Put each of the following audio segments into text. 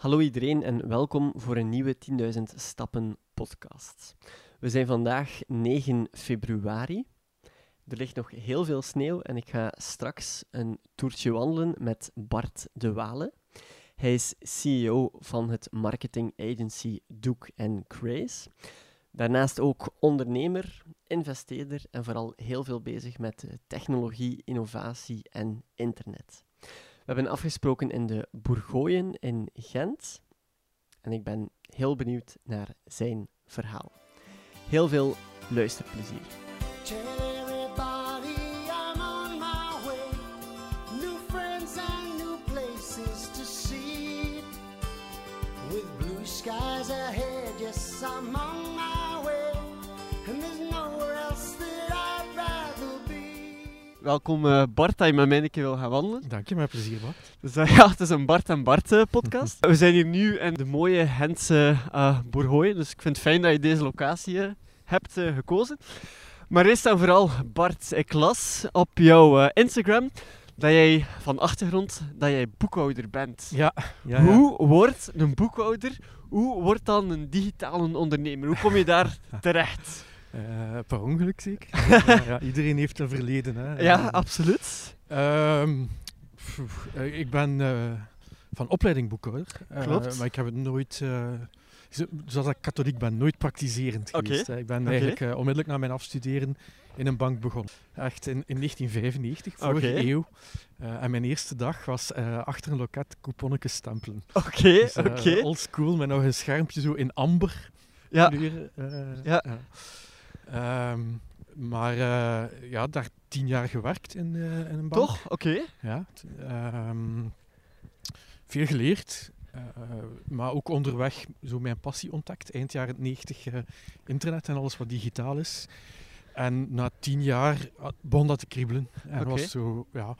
Hallo iedereen en welkom voor een nieuwe 10.000 Stappen podcast. We zijn vandaag 9 februari. Er ligt nog heel veel sneeuw en ik ga straks een toertje wandelen met Bart de Wale. Hij is CEO van het marketing agency Duke Craze. Daarnaast ook ondernemer, investeerder en vooral heel veel bezig met technologie, innovatie en internet. We hebben afgesproken in de Bourgooien in Gent. En ik ben heel benieuwd naar zijn verhaal. Heel veel luisterplezier. Welkom uh, Bart, dat je met mij een keer wil gaan wandelen. Dank je, met plezier Bart. Dus uh, ja, het is een Bart en Bart uh, podcast. We zijn hier nu in de mooie Gentse uh, Bourgogne, dus ik vind het fijn dat je deze locatie hebt gekozen. Maar eerst en vooral, Bart, ik las op jouw Instagram dat jij van achtergrond dat jij boekhouder bent. Ja. ja Hoe wordt een boekhouder, hoe wordt dan een digitale ondernemer? Hoe kom je daar terecht? Uh, per ongeluk zeker. ja, iedereen heeft een verleden. Hè. Ja, absoluut. Uh, ik ben uh, van opleiding boekhouder. Klopt. Maar ik heb het nooit zoals ik katholiek ben, nooit praktiserend geweest. Ik ben eigenlijk onmiddellijk na mijn afstuderen in een bank begonnen. Echt in, in 1995, vorige okay. eeuw. Uh, en mijn eerste dag was uh, achter een loket couponnetjes stempelen. Oké, okay, dus, oké. Okay. Old school, met nog een schermpje zo in amber. Ja. Kleur, ja. ja. Um, maar ja, daar tien jaar gewerkt in, in een bank. Toch? Oké. Ja. Um, veel geleerd. Uh, maar ook onderweg zo mijn passie ontdekt. Eind jaren 90 uh, internet en alles wat digitaal is. En na tien jaar begon dat te kriebelen. En okay. was zo, ja,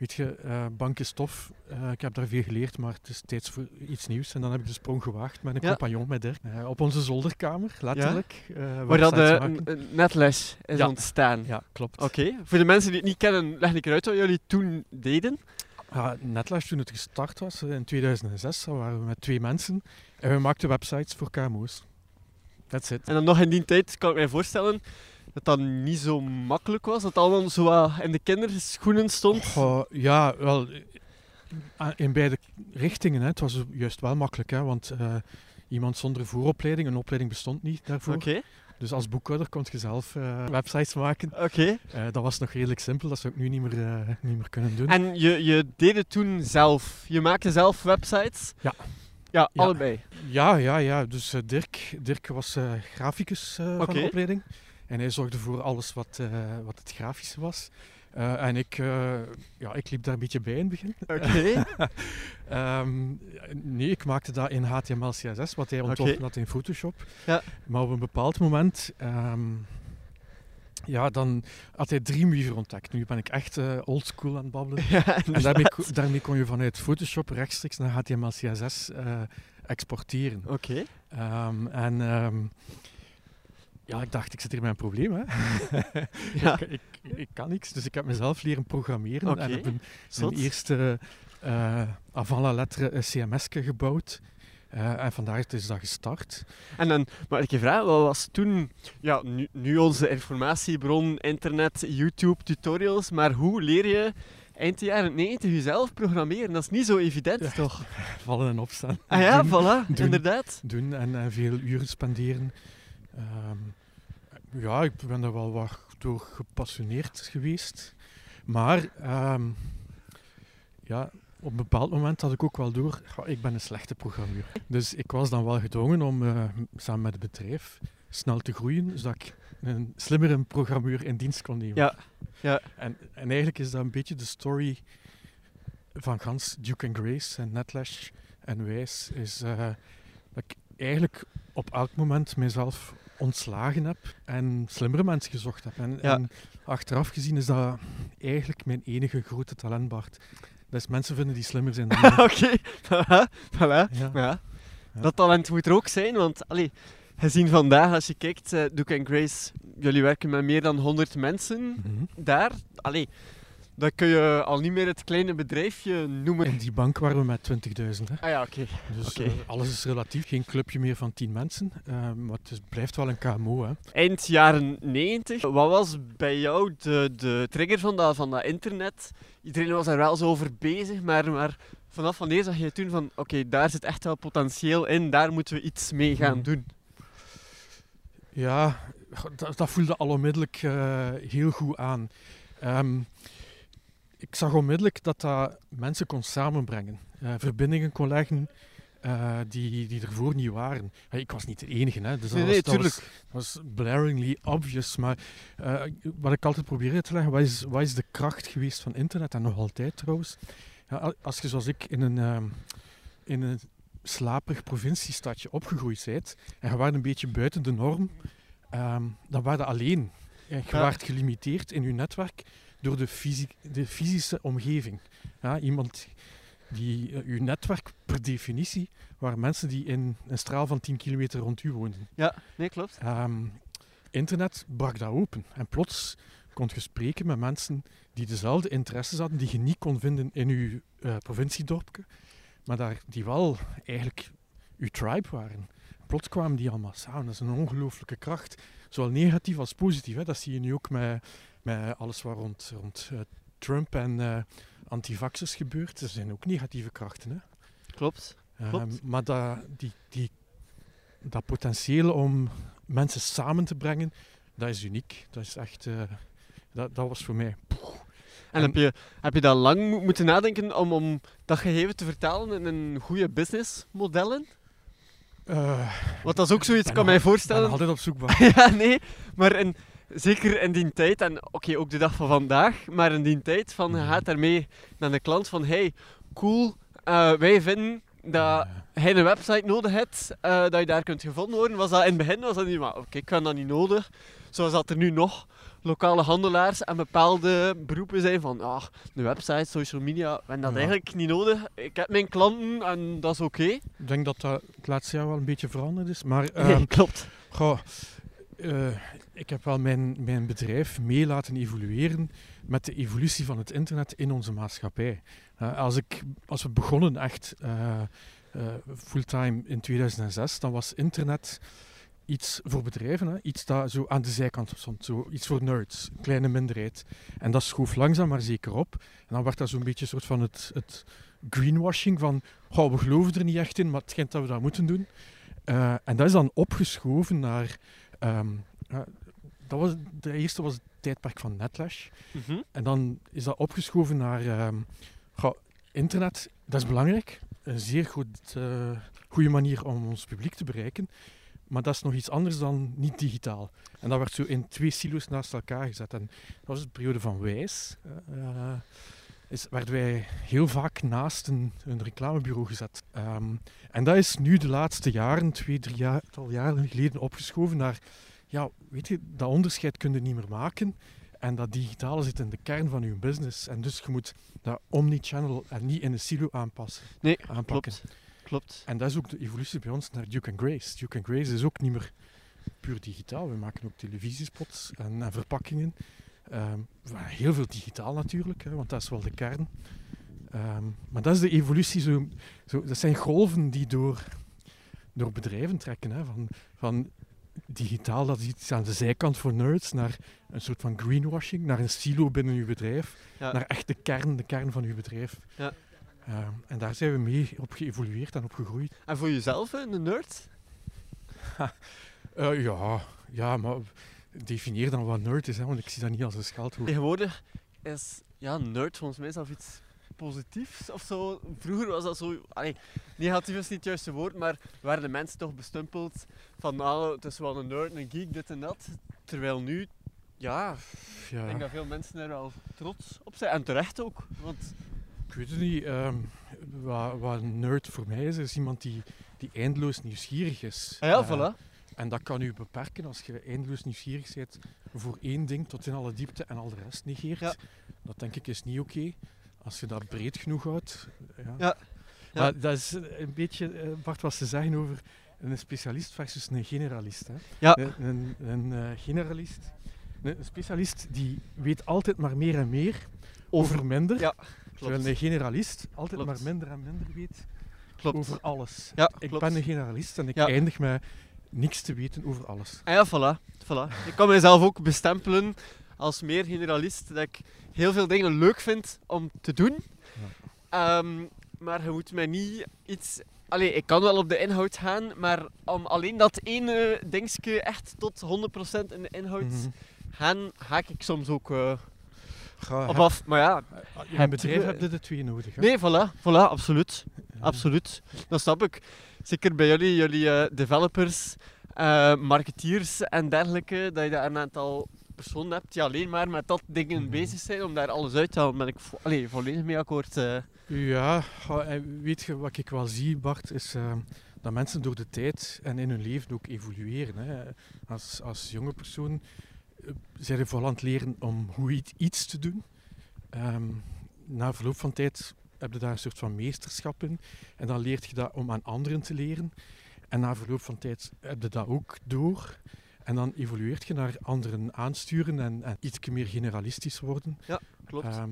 weet je, uh, bank is tof. ik heb daar veel geleerd, maar het is tijd voor iets nieuws. En dan heb ik de sprong gewaagd met een ja. compagnon, met Dirk. op onze zolderkamer, letterlijk. Ja. Waar dat de netles is ja. ontstaan. Ja, klopt. Oké. Okay. Voor de mensen die het niet kennen, leg ik eruit wat jullie toen deden. Ja, Netlash, toen het gestart was, in 2006, waren we met twee mensen. En we maakten websites voor KMO's. That's it. En dan nog in die tijd, kan ik mij voorstellen, dat dat niet zo makkelijk was. Dat allemaal zo in de kinderschoenen stond. Oh, ja, wel, in beide richtingen. Hè. Het was juist wel makkelijk, hè, want uh, iemand zonder vooropleiding, een opleiding bestond niet daarvoor. Oké. Okay. Dus als boekhouder kon je zelf uh, websites maken. Oké. Okay. Uh, dat was nog redelijk simpel, dat zou ik nu niet meer, uh, niet meer kunnen doen. En je, je deed het toen zelf? Je maakte zelf websites? Ja. Ja, ja. allebei? Ja, ja, ja. Dus Dirk, Dirk was graficus okay. van de opleiding. En hij zorgde voor alles wat, wat het grafische was. Uh, en ik, uh, ja, ik liep daar een beetje bij in het begin. Oké. Okay. um, nee, ik maakte dat in HTML, CSS, wat hij ontworpen okay. had in Photoshop. Ja. Maar op een bepaald moment, um, ja, dan had hij Dreamweaver ontdekt. Nu ben ik echt uh, oldschool aan het babbelen. Ja, en daarmee, daarmee, kon je vanuit Photoshop rechtstreeks naar HTML, CSS exporteren. Oké. Okay. Um, en... Ja, ik dacht, ik zit hier met een probleem. Hè? ja. ik, ik, ik, kan niks, dus ik heb mezelf leren programmeren. Okay. En heb een, eerste uh, avant la lettre CMS gebouwd. Uh, en vandaar is dat gestart. En dan, maar ik je vraag, wat was toen, ja, nu, nu onze informatiebron, internet, YouTube, tutorials, maar hoe leer je eind jaren 90 jezelf programmeren? Dat is niet zo evident, ja, toch? Vallen en opstaan. Ah ja, doen, voilà, doen, inderdaad. Doen en, en veel uren spenderen. Um, ja, ik ben er wel wat door gepassioneerd geweest. Maar um, ja, op een bepaald moment had ik ook wel door, ik ben een slechte programmeur. Dus ik was dan wel gedwongen om uh, samen met het bedrijf snel te groeien, zodat ik een slimmere programmeur in dienst kon nemen. Ja. ja. En, en eigenlijk is dat een beetje de story van Gans, Duke and Grace en Netlash en Wijs, is uh, dat ik eigenlijk op elk moment mezelf ontslagen heb en slimmere mensen gezocht heb. En, ja. en, achteraf gezien is dat eigenlijk mijn enige grote talent, Bart. Dus mensen vinden die slimmer zijn dan Oké, okay. voilà. Ja. Ja. Dat talent moet er ook zijn, want allee, gezien vandaag, als je kijkt, uh, Duke and Grace, jullie werken met meer dan 100 mensen mm -hmm. daar. Allee, dat kun je al niet meer het kleine bedrijfje noemen. In die bank waren we met 20.000. Hè. Ah ja, oké. Dus eh, alles is relatief. Geen clubje meer van 10 mensen. eh, maar het is- blijft wel een KMO. Hè. Eind jaren 90, wat was bij jou de, de trigger van dat, van dat internet? Iedereen was er wel zo over bezig, maar, maar vanaf wanneer zag je toen van oké, daar zit echt wel potentieel in, daar moeten we iets mee gaan Mhm. doen? Ja, dat, dat voelde al onmiddellijk eh, heel goed aan. Ehm, ik zag onmiddellijk dat dat mensen kon samenbrengen. eh, verbindingen kon leggen eh, die, die ervoor niet waren. Ik was niet de enige, hè, dus dat Nee, was, nee, dat was-. Dat was blaringly obvious, maar eh, wat ik altijd probeer uit te leggen, wat is, wat is de kracht geweest van internet, en nog altijd trouwens. Ja, al- als je zoals ik in een, ehm, in een slaperig provinciestadje opgegroeid bent, en je waart een beetje buiten de norm, ehm, dan waren je alleen. En je Ja. waart gelimiteerd in je netwerk door de, fysi- de fysische omgeving. Ja, iemand die, eh, je netwerk per definitie waren mensen die in een straal van 10 kilometer rond u woonden. Ja, nee, klopt. Ehm, internet brak dat open. En plots kon je spreken met mensen die dezelfde interesses hadden, die je niet kon vinden in je eh, provinciedorpje, maar daar, die wel eigenlijk je tribe waren. Plots kwamen die allemaal samen. Dat is een ongelooflijke kracht. Zowel negatief als positief. Hè. Dat zie je nu ook met, met alles wat rond, rond eh, Trump en eh antivaxers gebeurt. Er zijn ook negatieve krachten. Hè. Klopt. Ehm, Klopt. maar dat, die, die, dat potentieel om mensen samen te brengen, dat is uniek. Dat is echt... eh, dat, dat was voor mij... En, En- heb, je, heb je dan lang mo- moeten nadenken om, om dat gegeven te vertalen in een goede businessmodellen? eh, Want dat is ook zoiets, ik kan mij ben voorstellen. altijd op zoek ja, nee, maar in, zeker in die tijd, en oké, ook de dag van vandaag, maar in die tijd van je Mhm. gaat daarmee naar de klant van hey, cool, eh, wij vinden dat hij een website nodig hebt, eh, dat je daar kunt gevonden worden. Was dat in het begin was dat niet, maar oké, ik vind dat niet nodig. Zoals dat er nu nog lokale handelaars en bepaalde beroepen zijn van ah, een website, social media, hebben dat Ja. eigenlijk niet nodig. Ik heb mijn klanten en dat is oké. ik denk dat dat het laatste jaar wel een beetje veranderd is. Maar Nee, ehm, klopt. goh, eh, ik heb wel mijn, mijn bedrijf mee laten evolueren met de evolutie van het internet in onze maatschappij. Eh, als, ik, als we begonnen echt eh, fulltime in 2006, dan was internet iets voor bedrijven, hè? iets dat zo aan de zijkant stond, zo iets voor nerds, een kleine minderheid. En dat schoof langzaam maar zeker op. En dan werd dat zo'n beetje een soort van het, het greenwashing van, goh, we geloven er niet echt in, maar het schijnt dat we dat moeten doen. En dat is dan opgeschoven naar, ehm, dat was, de eerste was het tijdperk van Netlash. Mhm. En dan is dat opgeschoven naar ehm, goh, internet. Dat is belangrijk. Een zeer goed, eh, goede manier om ons publiek te bereiken. Maar dat is nog iets anders dan niet digitaal. En dat werd zo in twee silo's naast elkaar gezet. En dat was de periode van Wijs. eh, eh, is, werden wij heel vaak naast een, een reclamebureau gezet. Ehm, en dat is nu de laatste jaren, twee, drie jaar, tal jaren geleden, opgeschoven naar... Ja, weet je, dat onderscheid kun je niet meer maken. En dat digitale zit in de kern van je business. En dus je moet dat omnichannel en niet in een silo aanpassen. Nee, aanpakken. klopt. Klopt. En dat is ook de evolutie bij ons naar Duke and Grace. Duke and Grace is ook niet meer puur digitaal. We maken ook televisiespots en, en verpakkingen. Ehm, heel veel digitaal natuurlijk, hè, want dat is wel de kern. Ehm, maar dat is de evolutie. Zo, zo, dat zijn golven die door, door bedrijven trekken. Hè, van, van digitaal, dat is iets aan de zijkant voor nerds, naar een soort van greenwashing, naar een silo binnen uw bedrijf, Ja. naar echt de kern, de kern van uw bedrijf. Ja. Ehm, en daar zijn we mee op geëvolueerd en op gegroeid. En voor jezelf, een nerd? Eh, ja, ja, maar definieer dan wat nerd is, hè, want ik zie dat niet als een scheldwoord. Tegenwoordig is ja, nerd volgens mij zelf iets positiefs of zo. Vroeger was dat zo... Allee, negatief is niet het juiste woord, maar waren de mensen toch bestempeld van nou, het is wel een nerd, een geek, dit en dat. Terwijl nu, ja, ik denk Ja, dat veel mensen er wel trots op zijn. En terecht ook. Want ik weet het niet. ehm, wat, wat een nerd voor mij is, is iemand die, die eindeloos nieuwsgierig is. ah ja, Eh, voilà. En dat kan u beperken als je eindeloos nieuwsgierig bent voor één ding tot in alle diepte en al de rest negeert. Ja. Dat denk ik is niet oké. Als je dat breed genoeg houdt. Ja. Ja. Maar dat is een beetje, eh, Bart, wat ze zeggen over een specialist versus een generalist. Hè. Ja. Een, een, een, eh, generalist, een, specialist die weet altijd maar meer en meer, over minder. Ja, Terwijl een generalist altijd Klopt. maar minder en minder weet Klopt. over alles. Ja, Ik klopt. ben een generalist en ik Ja. eindig met niks te weten over alles. Ah ja, voilà. voilà. Ik kan mezelf ook bestempelen als meer generalist dat ik heel veel dingen leuk vind om te doen. Ehm, maar je moet mij niet iets... Allee, ik kan wel op de inhoud gaan, maar om alleen dat ene dingetje echt tot 100% in de inhoud Mhm. gaan, haak ik soms ook eh, Ga- op af. Maar ja, in een bedrijf heb je de twee nodig. Hè? nee, voilà, voilà, absoluut. Absoluut, dat snap ik. Zeker bij jullie, jullie eh, developers, eh, marketeers en dergelijke, dat je daar een aantal personen hebt die alleen maar met dat dingen Mhm. bezig zijn om daar alles uit te halen. Ben ik vo allee, volledig mee akkoord. eh. Ja, weet je wat ik wel zie, Bart, is dat mensen door de tijd en in hun leven ook evolueren. Hè. Als, als jonge persoon zijn je vooral aan het leren om hoe iets, iets te doen. Ehm, na verloop van tijd heb je daar een soort van meesterschap in. En dan leert je dat om aan anderen te leren. En na verloop van tijd heb je dat ook door. En dan evolueert je naar anderen aansturen en, en iets meer generalistisch worden. Klopt. Ehm,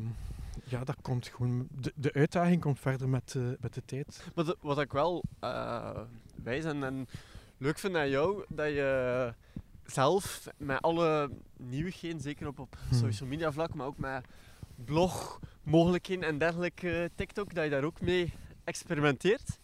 ja, dat komt gewoon. De, de uitdaging komt verder met, eh, met de tijd. Maar de- wat ik wel eh, wijs en, en leuk vind aan jou, dat je zelf met alle nieuwigheden, zeker op, op Hmm. social media vlak, maar ook met blog, mogelijkheden en dergelijke TikTok, dat je daar ook mee experimenteert.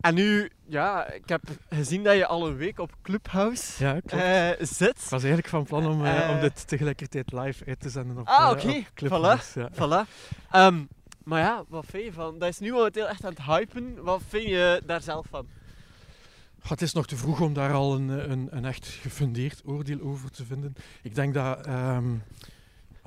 En nu, ja, ik heb gezien dat je al een week op Clubhouse Ja, eh, ik zit. was eigenlijk van plan om, eh, om eh, dit tegelijkertijd live uit te zenden op, Ah, eh, oké. op Clubhouse, Ja. Voilà. Ehm, maar ja, wat vind je van? Dat is nu momenteel echt aan het hypen. Wat vind je daar zelf van? Goh, Het is nog te vroeg om daar al een, eh, een, een echt gefundeerd oordeel over te vinden. Ik denk dat ehm,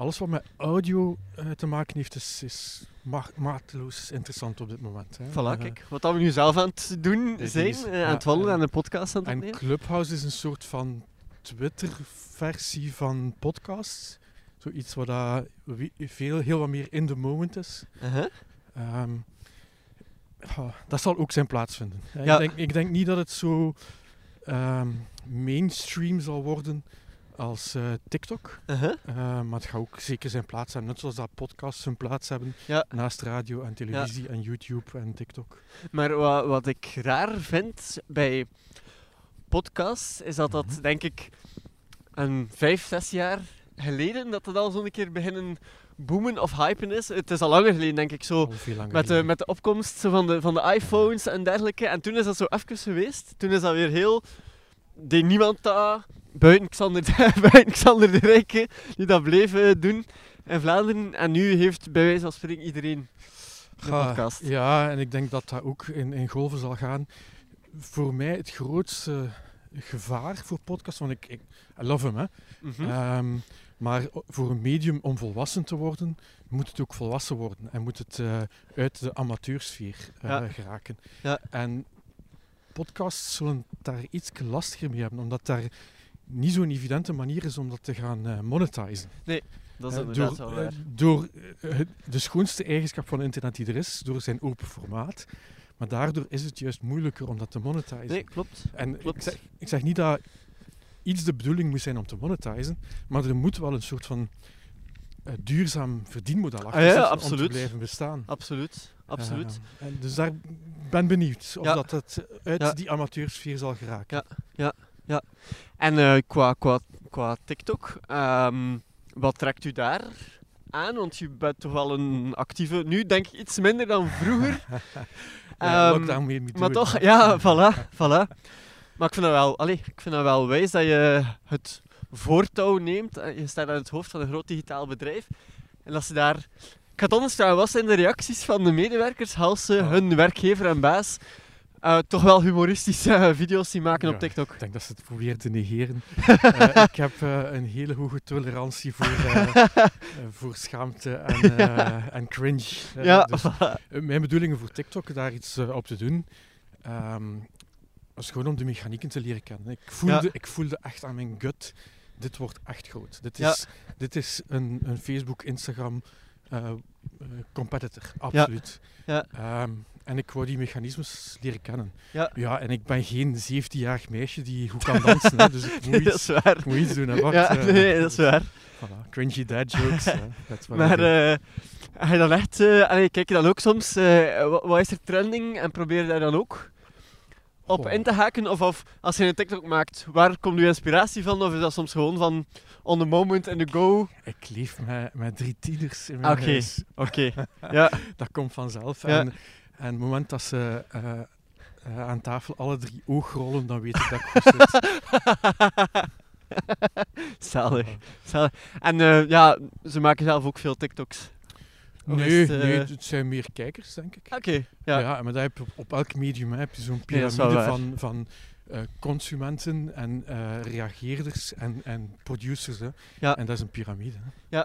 alles wat met audio eh, te maken heeft, is, is ma mateloos interessant op dit moment. Hè. Voilà, Eh, kijk. Wat we nu zelf aan het doen zijn, is- eh, aan het wandelen en- en een podcast aan het En. Clubhouse is een soort van Twitter-versie van podcasts. Zoiets wat wie- veel, heel wat meer in the moment is. Uh-huh. Ehm, dat zal ook zijn plaats vinden. Ja. Ik, denk, ik denk niet dat het zo ehm, mainstream zal worden als eh, TikTok. Uh-huh. Eh, maar het gaat ook zeker zijn plaats hebben. Net zoals dat podcasts hun plaats hebben Ja. naast radio en televisie en YouTube en TikTok. Maar wat, wat ik raar vind bij podcasts, is dat dat, Mhm. denk ik, een vijf, zes jaar geleden, dat het al zo'n keer beginnen boomen of hypen is. Het is al langer geleden, denk ik, zo. Langer Met de, met de opkomst van, de, van de iPhones en dergelijke. En toen is dat zo even geweest. Toen is dat weer heel... Deed niemand dat, buiten Xander, buiten Xander de Rijke, die dat bleef eh, doen in Vlaanderen. En nu heeft bij wijze van spreken iedereen een Ga- podcast. Ja, en ik denk dat dat ook in, in golven zal gaan. Voor mij het grootste gevaar voor podcasts, want ik, ik I love hem, hè. Mhm. Ehm, maar voor een medium om volwassen te worden, moet het ook volwassen worden. En moet het eh, uit de amateursfeer Ja. geraken. Ja. En podcasts zullen daar iets lastiger mee hebben, omdat daar niet zo'n evidente manier is om dat te gaan eh, monetizen. dat is inderdaad door, wel eh, waar. door eh, de schoonste eigenschap van internet die er is, door zijn open formaat. Maar daardoor is het juist moeilijker om dat te monetizen. Nee, klopt. en ik zeg, ik zeg niet dat iets de bedoeling moet zijn om te monetizen, maar er moet wel een soort van duurzaam verdienmodel achter Ah ja, om te blijven bestaan. Absoluut. Absoluut. En dus daar ben benieuwd of Ja. dat het uit Ja. die amateursfeer zal geraken. En eh, qua, qua, qua TikTok, ehm, wat trekt u daar aan? Want je bent toch wel een actieve... Nu denk ik iets minder dan vroeger. Ja, Ehm, ik daarmee moet Maar toch, ja, voilà, voilà. Maar ik vind dat wel, allee, ik vind dat wel wijs dat je het voortouw neemt. Eh, Je staat aan het hoofd van een groot digitaal bedrijf. En dat ze daar... Ik ga het anders vragen, wat zijn de reacties van de medewerkers als ze Ah. hun werkgever en baas eh, toch wel humoristische video's zien maken Ja. op TikTok? Ik denk dat ze het proberen te negeren. Eh, ik heb eh, een hele hoge tolerantie voor, voor schaamte en, en cringe. Ja, dus, mijn bedoelingen voor TikTok, daar iets op te doen, ehm, was gewoon om de mechanieken te leren kennen. Ik voelde, Ja. ik voelde echt aan mijn gut, dit wordt echt groot. Dit Ja. is, dit is een, een Facebook, Instagram, eh, eh, competitor, absoluut. Ja. Ehm, en ik wou die mechanismes leren kennen. Ja. ja en ik ben geen 17-jarig meisje die goed kan dansen, hè, dus ik moet Nee, iets, ik moet iets doen. Hè, Bart. Ja, Eh, nee, dat is waar. Voilà, cringy dad jokes. hè, Maar ga je dan echt, allee, kijk je dan ook soms, eh, wa- wat is er trending en probeer je daar dan ook op in te haken? Of, of als je een TikTok maakt, waar komt je inspiratie van? Of is dat soms gewoon van on the moment and the go? Ik leef met, met drie tieners in mijn Oké. huis. Oké, ja. Dat komt vanzelf. Ja. En, en het moment dat ze eh, eh, aan tafel alle drie oogrollen, dan weet ik dat ik goed zit. Zalig, zalig. En eh, ja, ze maken zelf ook veel TikToks. Nee, het, eh, nee, het zijn meer kijkers, denk ik. Oké, ja. Ja. maar dat heb je op, op elk medium heb je zo'n Nee, piramide van, van eh, consumenten en eh, reageerders en, en producers. Hè. Ja. En dat is een piramide. Hè.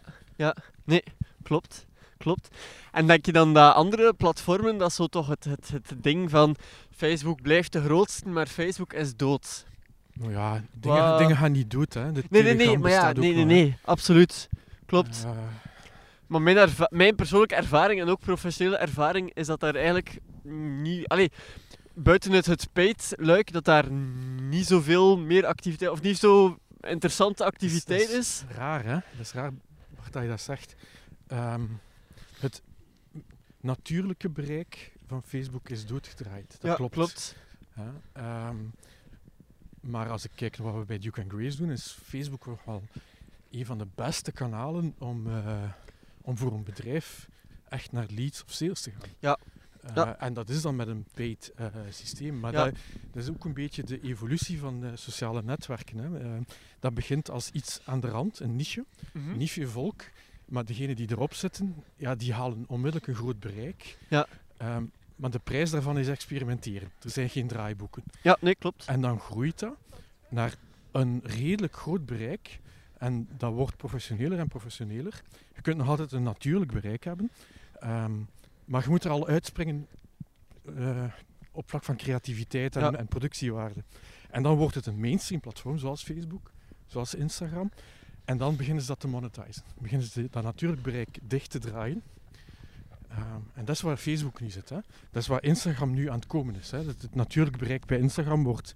Klopt, klopt. En denk je dan dat andere platformen, dat is zo toch het, het, het ding van Facebook blijft de grootste, maar Facebook is dood. Nou ja, dingen, dingen gaan niet dood. Hè. De Nee, nee, nee, maar ja, nee, nee, nee, absoluut. Klopt. Maar mijn, mijn persoonlijke ervaring en ook professionele ervaring is dat daar eigenlijk niet... Allee, buiten het, het luik dat daar niet zoveel meer activiteit, of niet zo interessante activiteit dat is. raar, hè? Dat is raar dat je dat zegt. Ehm, het natuurlijke bereik van Facebook is doodgedraaid. Dat ja, klopt. klopt. Ja, ehm, maar als ik kijk naar wat we bij Duke and Grace doen, is Facebook nog wel een van de beste kanalen om, eh, om voor een bedrijf echt naar leads of sales te gaan. Ja. Eh, Ja. En dat is dan met een paid eh, systeem. Maar Ja. dat, dat is ook een beetje de evolutie van sociale netwerken. Hè. Eh, dat begint als iets aan de rand, een niche, Mhm. een niche volk. Maar degenen die erop zitten, ja, die halen onmiddellijk een groot bereik. Ja. Ehm, maar de prijs daarvan is experimenteren. Er zijn geen draaiboeken. Ja, nee, klopt. En dan groeit dat naar een redelijk groot bereik. En dat wordt professioneler en professioneler. Je kunt nog altijd een natuurlijk bereik hebben. ehm, maar je moet er al uitspringen eh, op vlak van creativiteit en, Ja. en productiewaarde. En dan wordt het een mainstream platform zoals Facebook, zoals Instagram. En dan beginnen ze dat te monetizen. Beginnen ze dat natuurlijk bereik dicht te draaien. Ehm, en dat is waar Facebook nu zit. Hè. Dat is waar Instagram nu aan het komen is. Hè. Het, het natuurlijk bereik bij Instagram wordt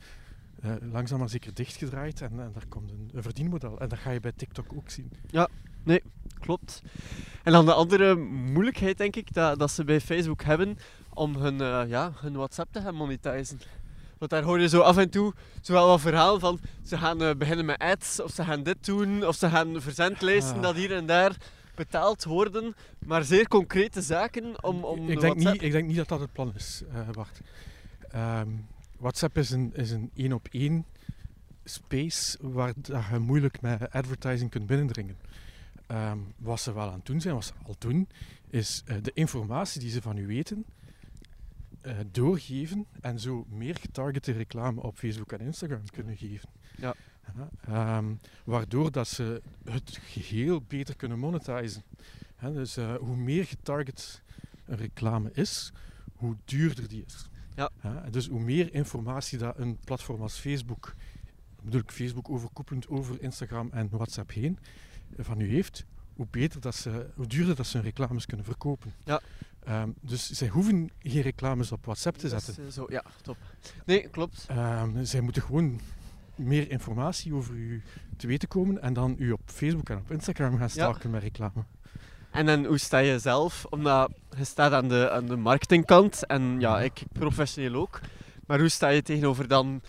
eh, langzaam maar zeker dichtgedraaid en, en daar komt een, een verdienmodel. En dat ga je bij TikTok ook zien. Klopt. En dan de andere moeilijkheid, denk ik, dat, dat ze bij Facebook hebben om hun, eh, ja, hun WhatsApp te gaan monetizen. Want daar hoor je zo af en toe zowel wat verhalen van ze gaan eh, beginnen met ads, of ze gaan dit doen, of ze gaan verzendlijsten Ah. dat hier en daar betaald worden. Maar zeer concrete zaken om, om ik, de denk WhatsApp... niet, ik denk niet dat dat het plan is, Bart. Ehm, WhatsApp is een is een één op één space waar dat je moeilijk met advertising kunt binnendringen. Ehm, wat ze wel aan het doen zijn, wat ze al doen, is eh, de informatie die ze van u weten eh, doorgeven en zo meer getargete reclame op Facebook en Instagram kunnen geven. Ja. Ehm, waardoor dat ze het geheel beter kunnen monetizen. Dus eh, hoe meer getarget een reclame is, hoe duurder die is. Ja. dus hoe meer informatie dat een platform als Facebook, bedoel ik Facebook overkoepelend over Instagram en WhatsApp heen, eh, van u heeft, hoe, beter dat ze, hoe duurder dat ze hun reclames kunnen verkopen. Ja. Ehm, dus zij hoeven geen reclames op WhatsApp te zetten. eh, zo, ja, top. Nee, klopt. Ehm, zij moeten gewoon meer informatie over u te weten komen en dan u op Facebook en op Instagram gaan stalken met reclame. En dan hoe sta je zelf? Omdat je staat aan de, aan de marketingkant en ja, ik professioneel ook. Maar hoe sta je tegenover dan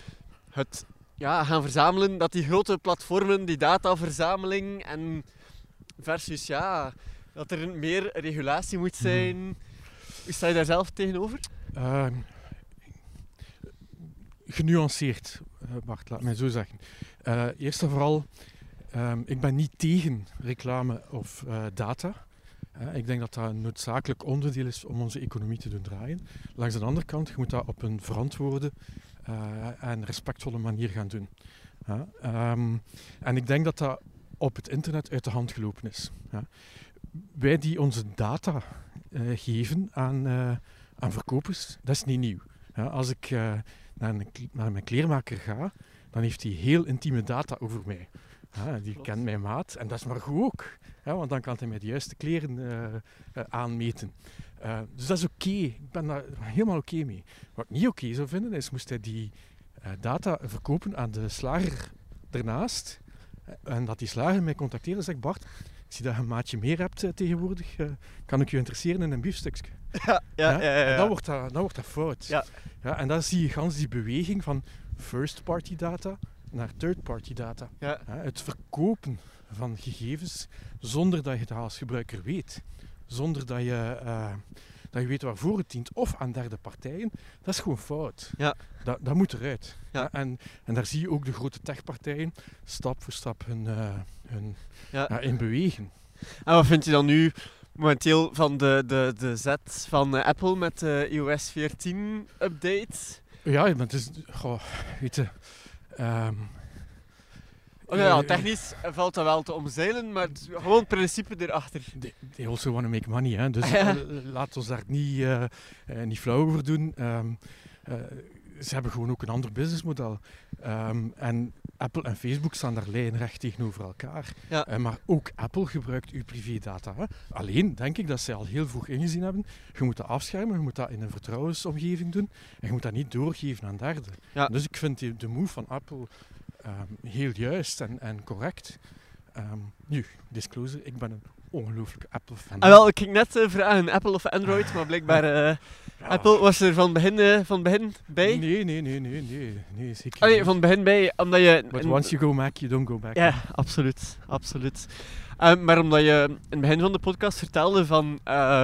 het ja, gaan verzamelen, dat die grote platformen, die dataverzameling en versus ja, dat er meer regulatie moet zijn. Hoe sta je daar zelf tegenover? Ehm, genuanceerd, eh, Bart, laat mij zo zeggen. Eh, eerst en vooral, ehm, ik ben niet tegen reclame of eh, data. Ik denk dat dat een noodzakelijk onderdeel is om onze economie te doen draaien. Langs de andere kant, je moet dat op een verantwoorde eh, en respectvolle manier gaan doen. Ehm, en ik denk dat dat op het internet uit de hand gelopen is. Wij die onze data eh, geven aan, eh, aan verkopers, dat is niet nieuw. Als ik naar mijn kleermaker ga, dan heeft hij heel intieme data over mij. Ja, die Klopt. kent mijn maat. En dat is maar goed ook. Hè, want dan kan hij mij de juiste kleren eh, eh, aanmeten. Eh, dus dat is oké. Ik ben daar helemaal oké mee. Wat ik niet oké zou vinden, is moest hij die eh, data verkopen aan de slager ernaast. En dat die slager mij contacteert en zegt, Bart, ik zie dat je een maatje meer hebt tegenwoordig. kan ik je interesseren in een biefstukje? Ja, ja, ja. ja, En ja. dan wordt dat, dan wordt dat fout. Ja. Ja, en dan zie je gans die beweging van first-party data naar third-party data. Ja. Het verkopen van gegevens zonder dat je dat als gebruiker weet. Zonder dat je, eh, dat je weet waarvoor het dient. Of aan derde partijen. Dat is gewoon fout. Ja. Dat, dat moet eruit. Ja. en, en daar zie je ook de grote techpartijen stap voor stap hun, eh, hun Ja. in bewegen. En wat vind je dan nu momenteel van de, de, de zet van eh, Apple met de iOS 14 update? Ja, maar het is... Goh, weet je... ehm, Oh, ja, ja, eh, technisch valt dat wel te omzeilen, maar het, gewoon het principe erachter. They, they also want to make money, hè? dus laat ons daar niet, eh, eh, niet flauw over doen. Ehm, eh, ze hebben gewoon ook een ander businessmodel. Ehm, en Apple en Facebook staan daar lijnrecht tegenover elkaar. Ja. Eh, maar ook Apple gebruikt uw privédata. Hè? Alleen denk ik dat ze al heel vroeg ingezien hebben. Je moet dat afschermen, je moet dat in een vertrouwensomgeving doen. En je moet dat niet doorgeven aan derden. Ja. Dus ik vind die- de move van Apple ehm, heel juist en, en correct. Ehm, nu, disclosure, ik ben een ongelooflijke Apple-fan. Ah, wel, ik ging net eh, vragen Apple of Android, maar blijkbaar eh. Apple was er van begin, eh, van begin bij. Nee, nee, nee, nee, nee, nee zeker Ah, nee, niet. van begin bij, omdat je... But once you go back, you don't go back. Ja, absoluut. absoluut. Eh, maar omdat je in het begin van de podcast vertelde van eh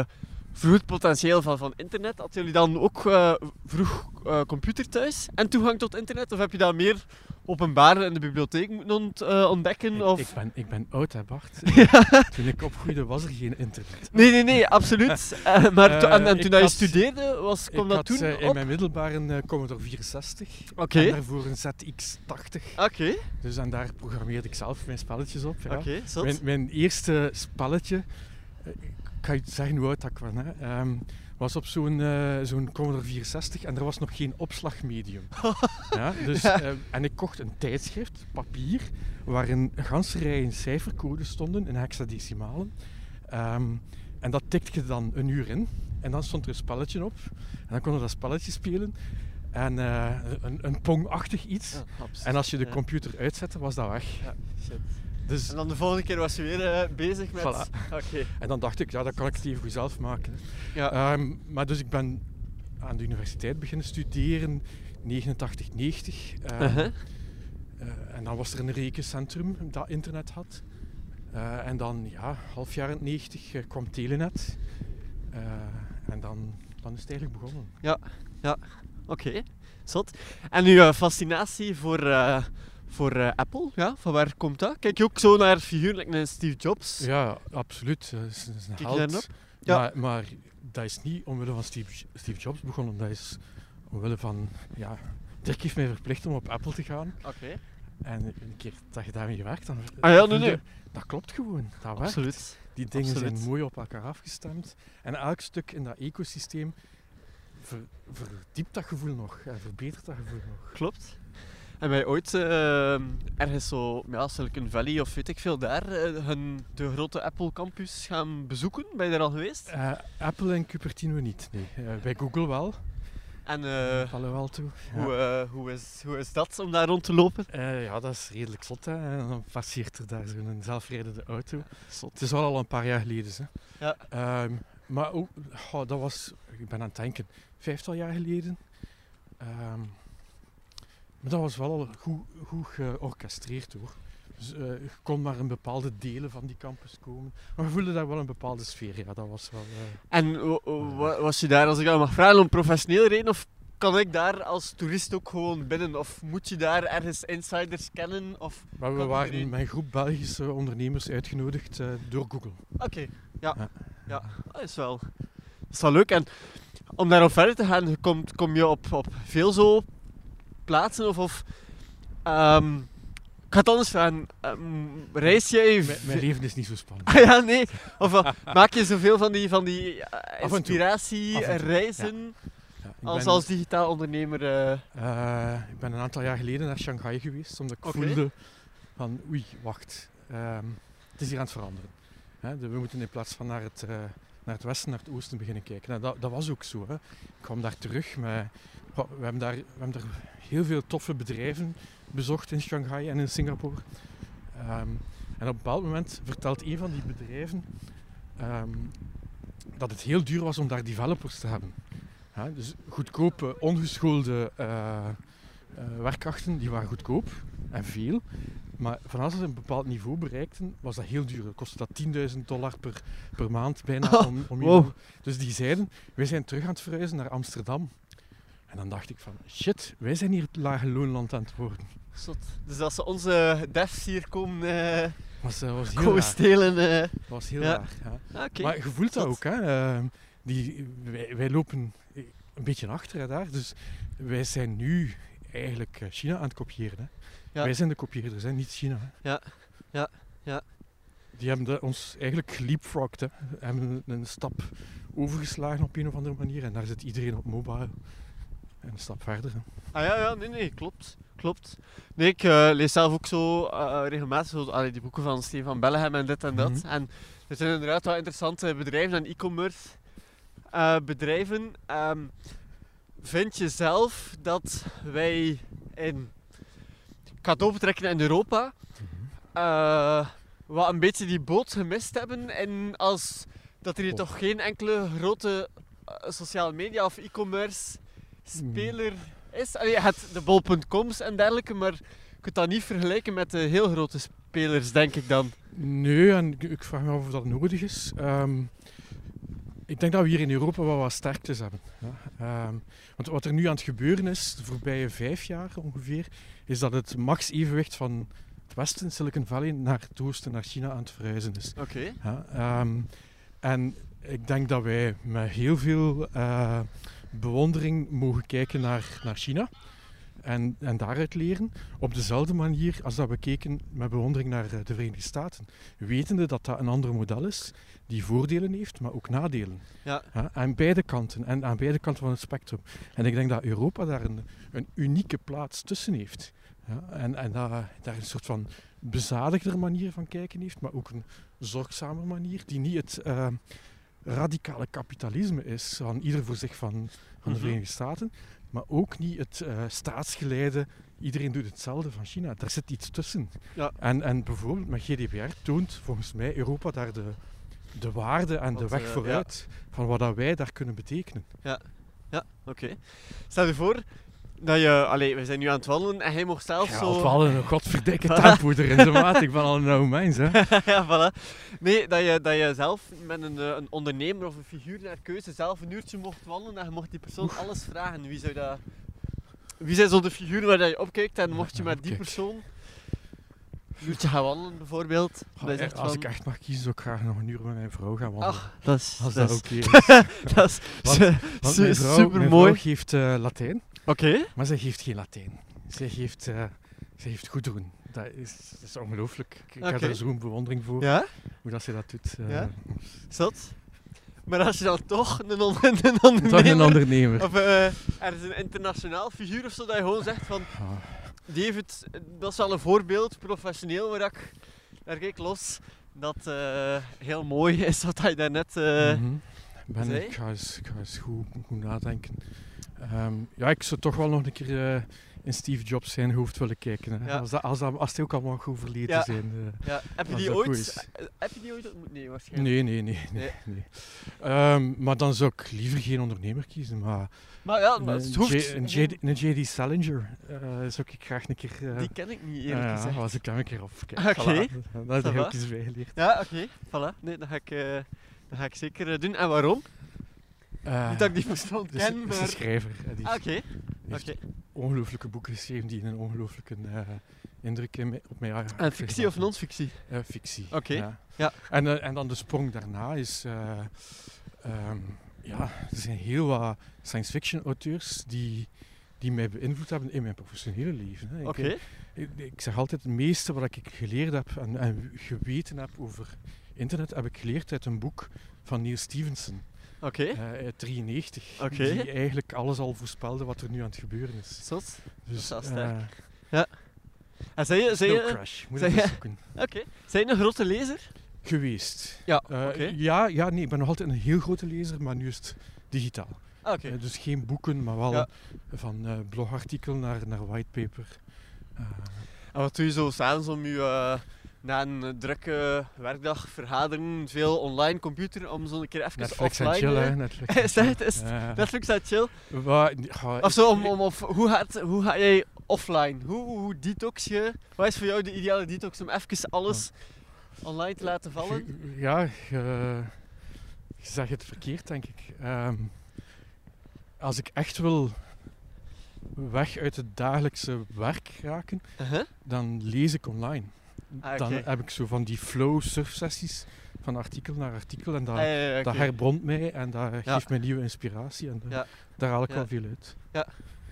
vroeg het potentieel van, van internet, hadden jullie dan ook eh, vroeg computer thuis en toegang tot internet? Of heb je dat meer openbaar in de bibliotheek moeten ont- eh, ontdekken? Ik, of... ik, ben, ik ben oud, hè, Bart. Toen ik opgroeide was er geen internet. Nee, nee, nee, absoluut. Eh, maar to- en, en Eh, toen je had- studeerde, was, kwam dat had toen in mijn middelbaar een Commodore 64. Oké, En daarvoor een ZX80. oké, Dus en daar programmeerde ik zelf mijn spelletjes op. Ja. oké. Mijn, mijn eerste spelletje, ik kan je zeggen hoe oud dat ik was, hè, ehm, was op zo'n eh, zo'n Commodore 64 en er was nog geen opslagmedium. ja, dus, Ja. eh, en ik kocht een tijdschrift, papier, waarin een ganse rijen cijfercodes stonden in hexadecimalen. Ehm, en dat tikte je dan een uur in en dan stond er een spelletje op. En dan kon je dat spelletje spelen. En eh, een, een pongachtig iets. Ja. En als je de computer uitzette, was dat weg. Ja, shit. Dus En dan de volgende keer was je weer eh, bezig met... Voilà. Oké. En dan dacht ik, ja, dat kan ik het even goed zelf maken. Ja. Ehm, maar dus ik ben aan de universiteit beginnen studeren, 89, 90. ehm, Uh-huh. eh, en dan was er een rekencentrum dat internet had. Eh, en dan, ja, half jaren 90 eh, kwam Telenet. Eh, en dan, dan is het eigenlijk begonnen. Oké, zot. En uw fascinatie voor, eh, voor eh, Apple, ja, van waar komt dat? Kijk je ook zo naar figuurlijk naar Steve Jobs? Ja, absoluut. eh, is, is een Kijk held. Ja. Maar, maar dat is niet omwille van Steve, Steve Jobs begonnen. Dat is omwille van, ja, Dirk heeft mij verplicht om op Apple te gaan. Oké. En een keer dat je daarmee werkt, dan Ah ja, nee, nee. Dat klopt gewoon. Dat werkt. Absoluut. Die dingen Absoluut. zijn mooi op elkaar afgestemd. En elk stuk in dat ecosysteem ver, verdiept dat gevoel nog. En verbetert dat gevoel nog. Klopt. En ben je ooit eh, ergens zo, ja, Silicon Valley of weet ik veel daar, eh, hun, de grote Apple campus gaan bezoeken? Ben je daar al geweest? Eh, Apple en Cupertino niet, nee. Bij Google wel. En eh, Palo Alto. Ja. hoe, hoe, is, hoe is dat om daar rond te lopen? Ja, dat is redelijk zot. Hè. En dan passeert er daar zo'n zelfrijdende auto. Zot. Het is wel al een paar jaar geleden. Hè. Ja. Ehm, maar ook, goh, dat was, ik ben aan het denken, vijftal jaar geleden. Ehm, maar dat was wel al goed, goed georchestreerd hoor. Dus, eh, je kon maar in bepaalde delen van die campus komen. Maar we voelden daar wel een bepaalde sfeer. Ja, dat was wel... eh, En wa- wa- was je daar, als ik dat mag vragen, om professioneel reden? Of kan ik daar als toerist ook gewoon binnen? Of moet je daar ergens insiders kennen? Of... maar we waren iedereen? met een groep Belgische ondernemers uitgenodigd eh, door Google. Oké, ja. Ja. ja. Dat is wel, dat is wel leuk. En om daarop verder te gaan, je komt, kom je op, op veel zo plaatsen? Of, of ehm, ik ga het anders vragen. Ehm, reis jij... Mijn, mijn leven is niet zo spannend. Ah ja, nee. Of eh, maak je zoveel van die, van die eh, Af en toe. inspiratiereizen Ja, ik als, ben- als digitaal ondernemer? eh, ik ben een aantal jaar geleden naar Shanghai geweest, omdat ik voelde van oei, wacht, ehm, het is hier aan het veranderen. We moeten in plaats van naar het, naar het westen, naar het oosten beginnen kijken. Nou, dat, dat was ook zo. Hè. Ik kwam daar terug. Met, we, hebben daar, we hebben daar heel veel toffe bedrijven bezocht in Shanghai en in Singapore. Ehm, en op een bepaald moment vertelt een van die bedrijven ehm, dat het heel duur was om daar developers te hebben. Dus goedkope, ongeschoolde eh, werkkrachten, die waren goedkoop en veel. Maar vanaf ze een bepaald niveau bereikten, was dat heel duur. Kostte dat 10.000 dollar per, per maand bijna. Oh, om, om wow. Dus die zeiden, wij zijn terug aan het verhuizen naar Amsterdam. En dan dacht ik van, shit, wij zijn hier het lage loonland aan het worden. Zot. Dus als ze onze devs hier komen, eh, was, was heel komen raar. stelen. eh. was heel Ja. raar. Ja. Ah. Maar je voelt dat Zot. ook. Hè. Ehm, die, wij, wij lopen een beetje achter hè, daar. Dus wij zijn nu eigenlijk China aan het kopiëren. Hè. Ja. Wij zijn de kopieerders, hè, niet China. Hè. Ja. Ja. Ja. Die hebben de- ons eigenlijk geleapfrogged. Hè. Hebben een, stap overgeslagen op een of andere manier. En daar zit iedereen op mobile. En een stap verder. Hè. Ah ja, ja, nee, nee, klopt. Klopt. Nee, ik eh, lees zelf ook zo eh, regelmatig zo, allee, die boeken van Stefan Bellegem en dit en dat. Mhm. En er zijn inderdaad wel interessante bedrijven en e-commerce eh, bedrijven. Ehm, vind je zelf dat wij in cadeau betrekken in Europa eh, wat een beetje die boot gemist hebben en als dat er hier Oh. toch geen enkele grote eh, sociale media of e-commerce speler is. Allee, je hebt de bol.coms en dergelijke, maar je kunt dat niet vergelijken met de heel grote spelers, denk ik dan. Nee, en ik, ik vraag me af of dat nodig is. Ehm, ik denk dat we hier in Europa wel wat sterktes hebben. Ja. Ehm, want wat er nu aan het gebeuren is, de voorbije vijf jaar ongeveer, is dat het max-evenwicht van het westen, Silicon Valley, naar het oosten, naar China aan het verhuizen is. Oké. Ja, ehm, en ik denk dat wij met heel veel eh, bewondering mogen kijken naar, naar China en, en daaruit leren. Op dezelfde manier als dat we keken met bewondering naar eh, de Verenigde Staten. Wetende dat dat een ander model is, die voordelen heeft, maar ook nadelen. Ja. aan beide kanten en aan beide kanten van het spectrum. En ik denk dat Europa daar een, een unieke plaats tussen heeft. Ja, en en dat, daar een soort van bezadigder manier van kijken heeft, maar ook een zorgzame manier die niet het eh, radicale kapitalisme is, van ieder voor zich van, van de Mhm. Verenigde Staten, maar ook niet het eh, staatsgeleide, iedereen doet hetzelfde van China. Daar zit iets tussen. Ja. En, en bijvoorbeeld met GDPR toont volgens mij Europa daar de, de waarde en de weg eh, vooruit van wat dat wij daar kunnen betekenen. Ja, oké. Stel je voor dat je... Allee, we zijn nu aan het wandelen en hij mocht zelf Ja, zo... of wel een godverdikke tempo erin, de maat. Ik ben al een oude mens, hè. ja, voilà. Nee, dat je, dat je zelf met een, eh, een ondernemer of een figuur naar keuze zelf een uurtje mocht wandelen en je mocht die persoon alles vragen. Wie zou dat... Wie zijn zo de figuren waar dat je opkijkt en mocht je Ja, met die persoon een uurtje gaan wandelen bijvoorbeeld? Als van, ik echt mag kiezen, zou ik graag nog een uur met mijn vrouw gaan wandelen. Ach, dat is, als dat is, oké is. dat is Want- Want mijn vrouw, super mijn mooi. geeft eh, Latijn, Oké. maar zij geeft geen Latijn. Zij geeft, eh zij geeft goed doen. Dat is, dat is ongelooflijk. Ik, heb daar zo'n bewondering voor, Ja, hoe dat ze dat doet. eh, Ja? zat. Maar als je dan toch een, on een ondernemer... Toch een ondernemer. Of eh, er is een internationaal figuur of zo, dat je gewoon zegt van... Ah, Die heeft het, dat is wel een voorbeeld, professioneel, waar ik naar kijk los. Dat heel mooi is wat hij daarnet... eh mhm. ben, zei? ik, ga eens, ik ga eens goed, goed nadenken. Ehm, ja, ik zou toch wel nog een keer eh, in Steve Jobs zijn hoofd willen kijken. Hè. Ja. Als, dat, als, dat, als die ook allemaal goed verleden Ja. zijn. eh. ja, heb, je die ooit, heb je die ooit ontmoet? Nee, waarschijnlijk. Nee, nee, nee. nee, nee. Ehm, maar dan zou ik liever geen ondernemer kiezen. Maar Maar ja, maar het hoeft... J- een, JD, een JD Salinger eh, zou ik graag een keer... Die ken ik niet, ja, eerlijk ja, gezegd. was ik daar een keer op. Kijk, Oké. voilà. Dat heb ik ook eens bijgeleerd. Ja, oké. Voilà. Nee, dat ga ik, dat ga ik zeker doen. En waarom? Eh, Niet dat ik die persoon dat is- ken, een schrijver. Ah, Oké. Oké. ongelooflijke boeken geschreven die een ongelooflijke eh, indruk in op mij hebben En fictie of non-fictie? Eh, fictie. Oké, Ja. ja. En, eh, en dan de sprong daarna is. eh, ehm, ja, er zijn heel wat science fiction auteurs die, die mij beïnvloed hebben in mijn professionele leven. Hè. Ik- Oké. Ik, ik zeg altijd, het meeste wat ik geleerd heb en, en geweten heb over internet, heb ik geleerd uit een boek van Neil Stevenson Oké. eh, uit 93. Oké. Die eigenlijk alles al voorspelde wat er nu aan het gebeuren is. Zot. Dus, wel eh, sterk. Ja. En zijn je, Snow je, Crash, moet zei ik je- zoeken. oké. Zijn je een grote lezer? Geweest. Ja, Eh, ja, ja, nee, ik ben nog altijd een heel grote lezer, maar nu is het digitaal. Ah, oké. Eh, dus geen boeken, maar wel Ja. van eh, blogartikel naar, naar whitepaper. Eh, En wat doe je zo s'avonds om je eh, na een eh, drukke werkdag vergaderen, veel online computer, om zo een keer even Netflix offline... chill, eh, hè. Netflix Is dat het? Is? Ja. Netflix uit chill? Wa- ga- Of zo, om, of, hoe, gaat, hoe ga jij offline? Hoe, hoe detox je? Wat is voor jou de ideale detox om even alles online te laten vallen? Ja, je, je zegt het verkeerd, denk ik. Ehm, als ik echt wil weg uit het dagelijkse werk raken, Uh-huh. dan lees ik online. Ah, Dan heb ik zo van die flow surfsessies van artikel naar artikel en dat, Ah, ja, ja, dat mij en dat Ja. geeft mij nieuwe inspiratie en eh, Ja. daar haal ik Ja. wel veel uit.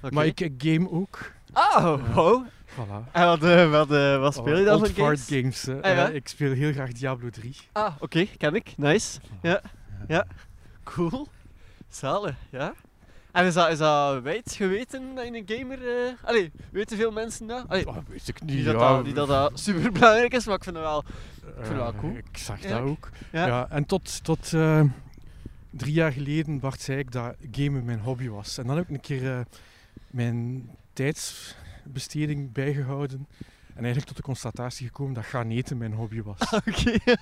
Oké. Maar ik, ik game ook. Ja. wow. Voilà. En wat, eh, wat, eh, wat speel je dan voor games? games. Ah, ja? Eh, ik speel heel graag Diablo 3. Ah, oké, ken ik. Nice. Voilà. Ja. Ja. Cool. Zalig, ja. En is dat, is dat wijd geweten dat je een gamer... eh allee, weten veel mensen dat? Allee, Oh, weet ik niet niet. dat ja, dat, niet dat dat super belangrijk is, maar ik vind het wel... vind het wel eh, cool. Ik zag dat ook. Ja. Ja. en tot, tot eh, drie jaar geleden Bart zei ik dat gamen mijn hobby was. En dan heb ik een keer mijn tijdsbesteding bijgehouden. En eigenlijk tot de constatatie gekomen dat gaan eten mijn hobby was. Oké.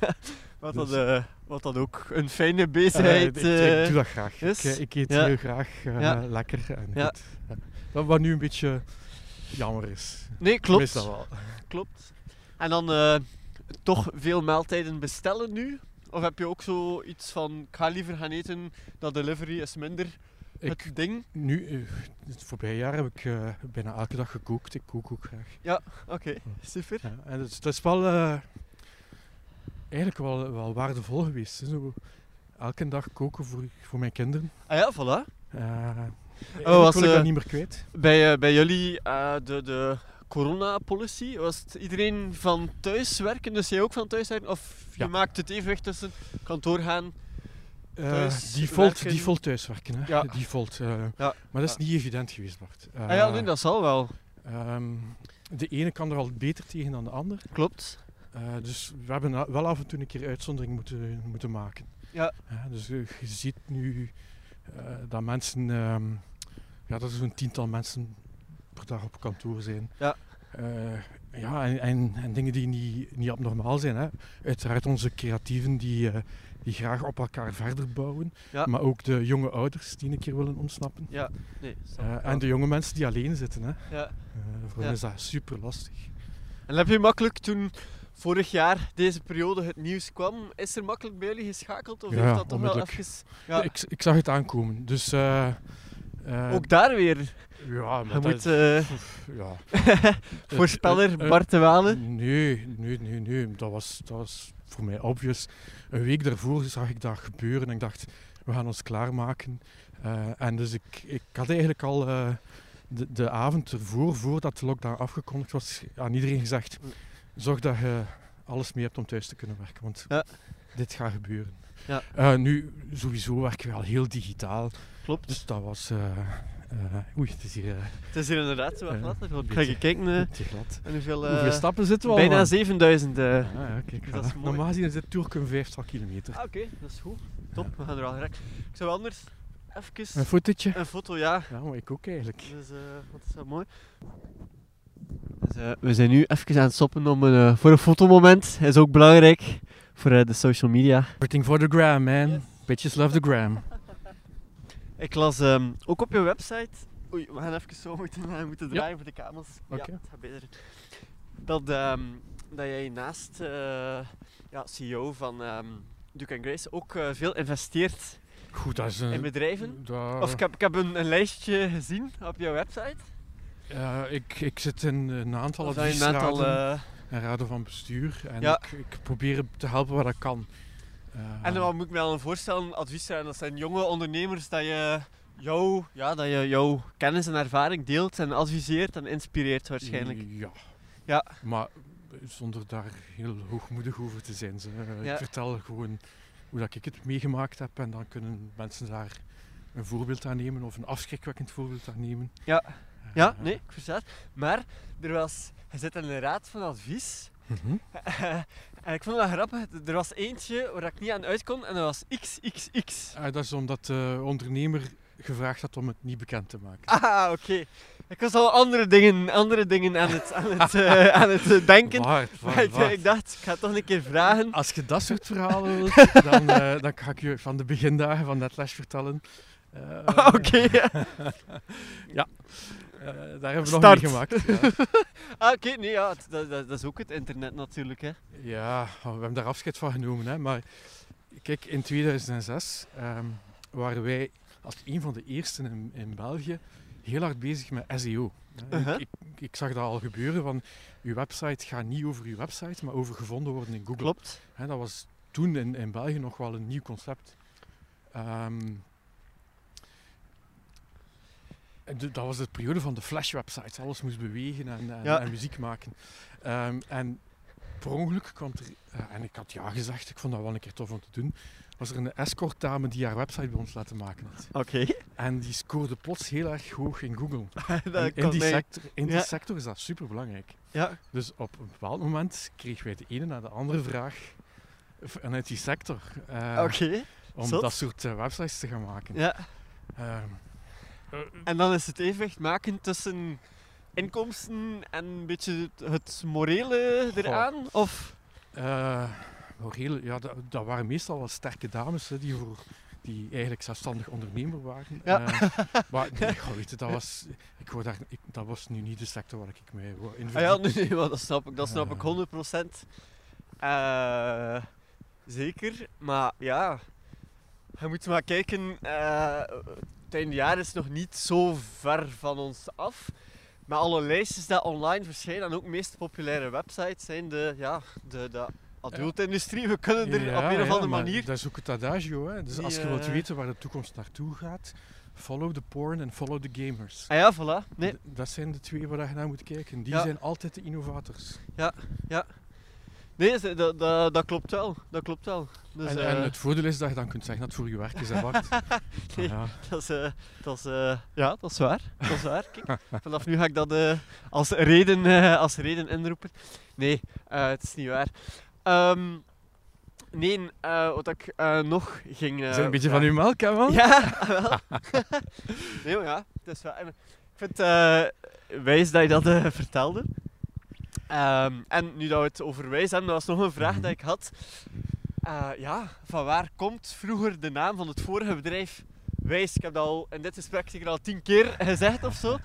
wat, dan, Dus- eh, wat dan ook een fijne Eh, bezigheid ik, ik eh, doe dat graag. is. Ik, eh, ik eet Ja. heel graag eh, Ja. lekker. En Ja. goed. Ja. Wat, nu een beetje jammer is. Nee, Ik klopt. dat wel. Klopt. En dan eh, toch veel maaltijden bestellen nu? Of heb je ook zoiets van, ik ga liever gaan eten, dat delivery is minder Ik, het ding? nu, eh, het voorbije jaar heb ik eh, bijna elke dag gekookt. Ik kook ook graag. Oké, super. Ja, en dat is, dat is wel eh, eigenlijk wel, wel waardevol geweest. Zo, elke dag koken voor, voor mijn kinderen. Ah ja, voilà. Uh, was, wil ik eh, dat niet meer kwijt. Bij, eh, bij jullie eh, de, de corona-policy, was het iedereen van thuis werken? Dus jij ook van thuis werken? Of je Ja. maakt het evenwicht tussen kantoor gaan? Eh, thuis default, werken. default thuiswerken. Hè. Ja. Default, eh, Ja. Maar dat is niet evident geweest, Bart. ah ja, Eh, nee, dat zal wel. ehm, de ene kan er al beter tegen dan de ander. Klopt. Eh, dus we hebben wel af en toe een keer uitzondering moeten, moeten maken. Ja. dus eh, je ziet nu eh, dat mensen, ehm, ja, dat er zo'n tiental mensen per dag op kantoor zijn. Ja. Ja, en, en, en dingen die niet, niet abnormaal zijn. Hè. Uiteraard onze creatieven die, die graag op elkaar verder bouwen. Ja. Maar ook de jonge ouders die een keer willen ontsnappen. Ja, nee. en de jonge mensen die alleen zitten. Hè. ja. Voor Ja. hen is dat super lastig. En heb je makkelijk toen vorig jaar deze periode het nieuws kwam, is er makkelijk bij jullie geschakeld? Of Ja, heeft dat toch wel even... Ja, Ik, ik zag het aankomen. Dus eh, eh, ook daar weer. ja, maar Je moet eh, ja. voorspeller Bart de. Nee, nee, nee, nee. Dat was, dat was voor mij obvious. Een week daarvoor zag ik dat gebeuren en ik dacht, we gaan ons klaarmaken. En dus ik, ik had eigenlijk al de, de avond ervoor, voordat de lockdown afgekondigd was, aan iedereen gezegd, Mm. Zorg dat je alles mee hebt om thuis te kunnen werken, want Ja. dit gaat gebeuren. Ja. Eh, nu, sowieso werken we al heel digitaal, Klopt. dus dat was... eh, eh, oei, het is hier Het is hier inderdaad zo wat glad. Ik ga je kijken. te glad. en hoeveel, Hoeveel stappen zitten we al? bijna man? 7000. eh. Ah, ja, kijk, dat is mooi. Normaal gezien is dit een vijftal kilometer. Ah, Oké, dat is goed. Top, we gaan er al direct. Ik zou anders even Een fotootje? een foto, ja. Ja, maar ik ook eigenlijk. Dus wat is dat mooi. Eh, we zijn nu even aan het stoppen om een, eh, voor een fotomoment. Dat is ook belangrijk voor eh, de social media. Everything for the gram, man. Yes. Bitches love the gram. Ik las ehm, ook op je website. Oei, we gaan even zo moeten, moeten Ja. draaien voor de kamers. Oké. Ja, het gaat beter. Dat, ehm, dat jij naast eh, ja, CEO van ehm Duke Grace ook veel investeert Goed, dat is een... in bedrijven. dat- Of ik heb, ik heb een, een lijstje gezien op jouw website. Ja, ik, ik zit in een aantal Of dat je een aantal, adviesraden eh, en raden van bestuur. En Ja. ik, ik probeer te helpen waar ik kan. Eh, En wat moet ik me dan voorstellen, advies zijn, dat zijn jonge ondernemers dat je, jou, ja, dat je jouw kennis en ervaring deelt en adviseert en inspireert waarschijnlijk. Ja. Ja. Maar zonder daar heel hoogmoedig over te zijn. Eh, Ja. Ik vertel gewoon hoe dat ik het meegemaakt heb en dan kunnen mensen daar een voorbeeld aan nemen of een afschrikwekkend voorbeeld aan nemen. Ja. Ja, nee, ik versta het. Maar er was, je zit in een raad van advies. Mhm. en ik vond dat grappig. Er was eentje waar ik niet aan uit kon en dat was XXX. Ah, dat is omdat de ondernemer gevraagd had om het niet bekend te maken. Ah, oké. Ik was al andere dingen, andere dingen aan het, aan het, eh, aan het eh, denken. Waard, waard, Maar ik, waard. ik dacht, ik ga toch een keer vragen. Als je dat soort verhalen wilt, dan, eh, dan ga ik je van de begindagen van Netlash vertellen. Eh, oké. Eh, daar hebben we nog Start. mee gemaakt. Ja. Ah, oké. Nee, ja, dat, dat, dat is ook het internet natuurlijk, hè. Ja, we hebben daar afscheid van genomen. Hè. Maar kijk, in 2006 ehm, waren wij als een van de eersten in, in België heel hard bezig met SEO. hè. Uh-huh. ik, ik, ik zag dat al gebeuren, van uw website gaat niet over uw website, maar over gevonden worden in Google. Klopt. Hè, dat was toen in, in België nog wel een nieuw concept. Ehm, en de- dat was de periode van de flash-websites. Alles moest bewegen en, en, Ja. en muziek maken. Ehm, en per ongeluk kwam er, eh, en ik had ja gezegd, ik vond dat wel een keer tof om te doen, was er een escort dame die haar website bij ons laten maken had. Oké. En die scoorde plots heel erg hoog in Google. Dat in die, sector, in die Ja. sector is dat super belangrijk. Ja. Dus op een bepaald moment kregen wij de ene na de andere vraag vanuit die sector. eh, Oké. om zot. dat soort eh, websites te gaan maken. Ja. Ehm, eh, En dan is het evenwicht maken tussen inkomsten en een beetje het, morele eraan? Of? eh, morele, ja, dat, dat waren meestal wel sterke dames hè, die, voor, die eigenlijk zelfstandig ondernemer waren. Ja. Eh, maar nee, goh, weet je, dat, was, ik wou daar, ik, dat was nu niet de sector waar ik mij wou in Ah ja, nee, nee, dat snap ik, dat snap ik Eh. 100%. Eh, zeker, maar ja, je moet maar kijken. Het eindjaar is nog niet zo ver van ons af. Maar alle lijstjes die online verschijnen en ook de meest populaire websites zijn de, ja, de, de adultindustrie. We kunnen er Ja, op een of ja, andere manier. Dat is ook het adagio. Hè. Dus Die, als je wilt eh, weten waar de toekomst naartoe gaat, follow the porn en follow the gamers. Ah ja, voilà. Nee, D- Dat zijn de twee waar je naar moet kijken. Die Ja. zijn altijd de innovators. Nee dat, dat, dat, klopt wel. Dat klopt wel. Dus, en, eh, en het voordeel is dat je dan kunt zeggen dat het voor je werk is, hè Bart? Nee. ja. Dat is, eh, dat is, eh, ja, dat is waar. Dat is waar. Kijk, vanaf nu ga ik dat eh, als, reden, eh, als reden inroepen. Nee, eh, het is niet waar. Ehm, nee, eh, wat ik eh, nog ging... eh, Is een beetje van uw melk, hè, man? Ja, wel. nee, maar ja, het is waar. En Ik vind het eh, wijs dat je dat eh, vertelde. Ehm, en nu dat we het over wijs hebben, dat was nog een vraag Mhm. die ik had. Eh, ja, van waar komt vroeger de naam van het vorige bedrijf Wijs? Ik heb dat al in dit gesprek zeker al tien keer gezegd of zo. Maar,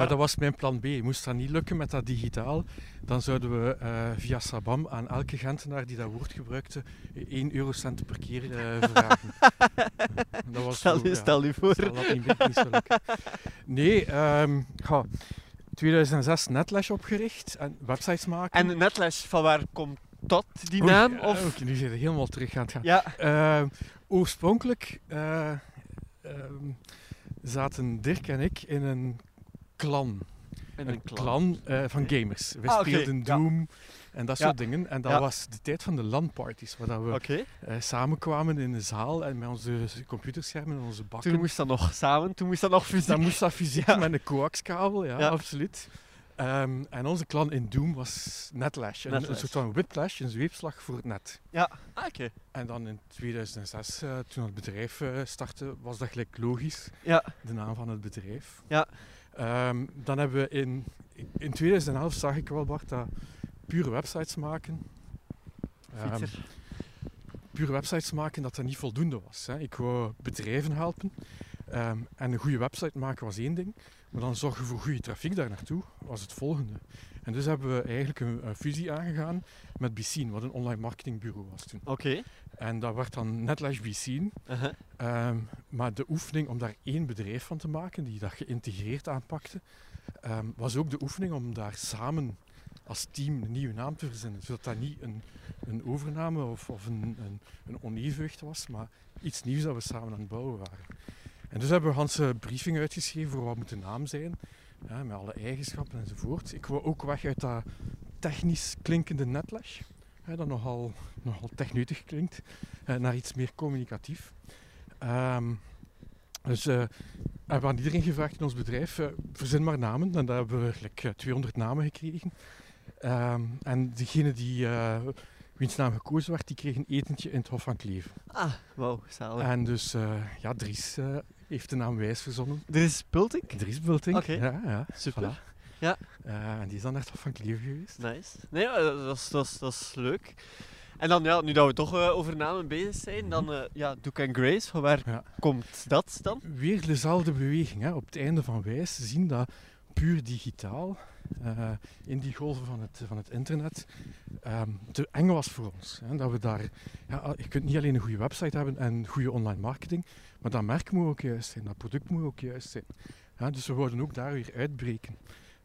Maar, dat was mijn plan B. Moest dat niet lukken met dat digitaal, dan zouden we eh, via Sabam aan elke Gentenaar die dat woord gebruikte 1 eurocent per keer eh, vragen. dat was stel, je, ja. stel je voor. Dat niet, niet zo lukken. Nee, ehm, ga, 2006 Netlash opgericht en websites maken. En Netlash, van waar komt dat, die Oei, naam? Of? nu zijn we helemaal terug aan het gaan. Ja, Ehm, oorspronkelijk eh, ehm, zaten Dirk en ik in een clan. in Een clan eh, van gamers. We Ah, speelden. Doom en dat Ja. soort dingen. En dat Ja. was de tijd van de LAN-parties, waar dat we Oké. eh, samenkwamen in een zaal en met onze computerschermen en onze bakken. Toen moest dat nog samen, toen moest dat nog fysiek. Dan moest dat fysiek Ja. met een coaxkabel, ja, Ja. absoluut. Ehm, en onze clan in Doom was Netlash, een, een soort van whiplash, een zweepslag voor het net. Ah, oké. En dan in 2006, eh, toen het bedrijf eh, startte, was dat gelijk logisch, Ja. de naam van het bedrijf. Ja. Ehm, dan hebben we in, in 2011 zag ik wel, Bart, dat pure websites maken, Fietser. pure websites maken, dat dat niet voldoende was. Hè. Ik wou bedrijven helpen ehm, en een goede website maken was één ding, maar dan zorgen voor goede trafiek daar naartoe was het volgende. En dus hebben we eigenlijk een, een fusie aangegaan met Bicine, wat een online marketingbureau was toen. Oké. En dat werd dan Netlash Bicine. Ehm, maar de oefening om daar één bedrijf van te maken, die dat geïntegreerd aanpakte, was ook de oefening om daar samen als team een nieuwe naam te verzinnen. Zodat dat niet een, een overname of, of een, een, een onevenwicht was, maar iets nieuws dat we samen aan het bouwen waren. En dus hebben we een briefing uitgeschreven voor wat moet de naam zijn, ja, met alle eigenschappen enzovoort. Ik wou ook weg uit dat technisch klinkende hè, dat nogal, nogal techneutig klinkt, eh, naar iets meer communicatief. Ehm, Dus uh, hebben we aan iedereen gevraagd in ons bedrijf, uh, verzin maar namen. En daar hebben we like, 200 namen gekregen. Um, en degene die, uh, wiens naam gekozen werd, die kreeg een etentje in het Hof van Kleef. Ah, wauw, zalig. En dus, ja, Dries heeft de naam Wijs verzonnen. Dries Bultink? Dries Bultink, okay. ja. ja Super. Voilà. Ja. en die is dan echt Hof van Kleef geweest. Nice. Nee, dat is, dat is, dat is leuk. En dan, ja, nu dat we toch uh, over namen bezig zijn, dan uh, ja, Duke and Grace, van waar ja. komt dat dan? Weer dezelfde beweging. Hè. Op het einde van Wijs zien dat puur digitaal, uh, in die golven van het, van het internet, um, te eng was voor ons. Hè. Dat we daar, ja, je kunt niet alleen een goede website hebben en goede online marketing, maar dat merk moet ook juist zijn, dat product moet ook juist zijn. Ja, dus we wilden ook daar weer uitbreken.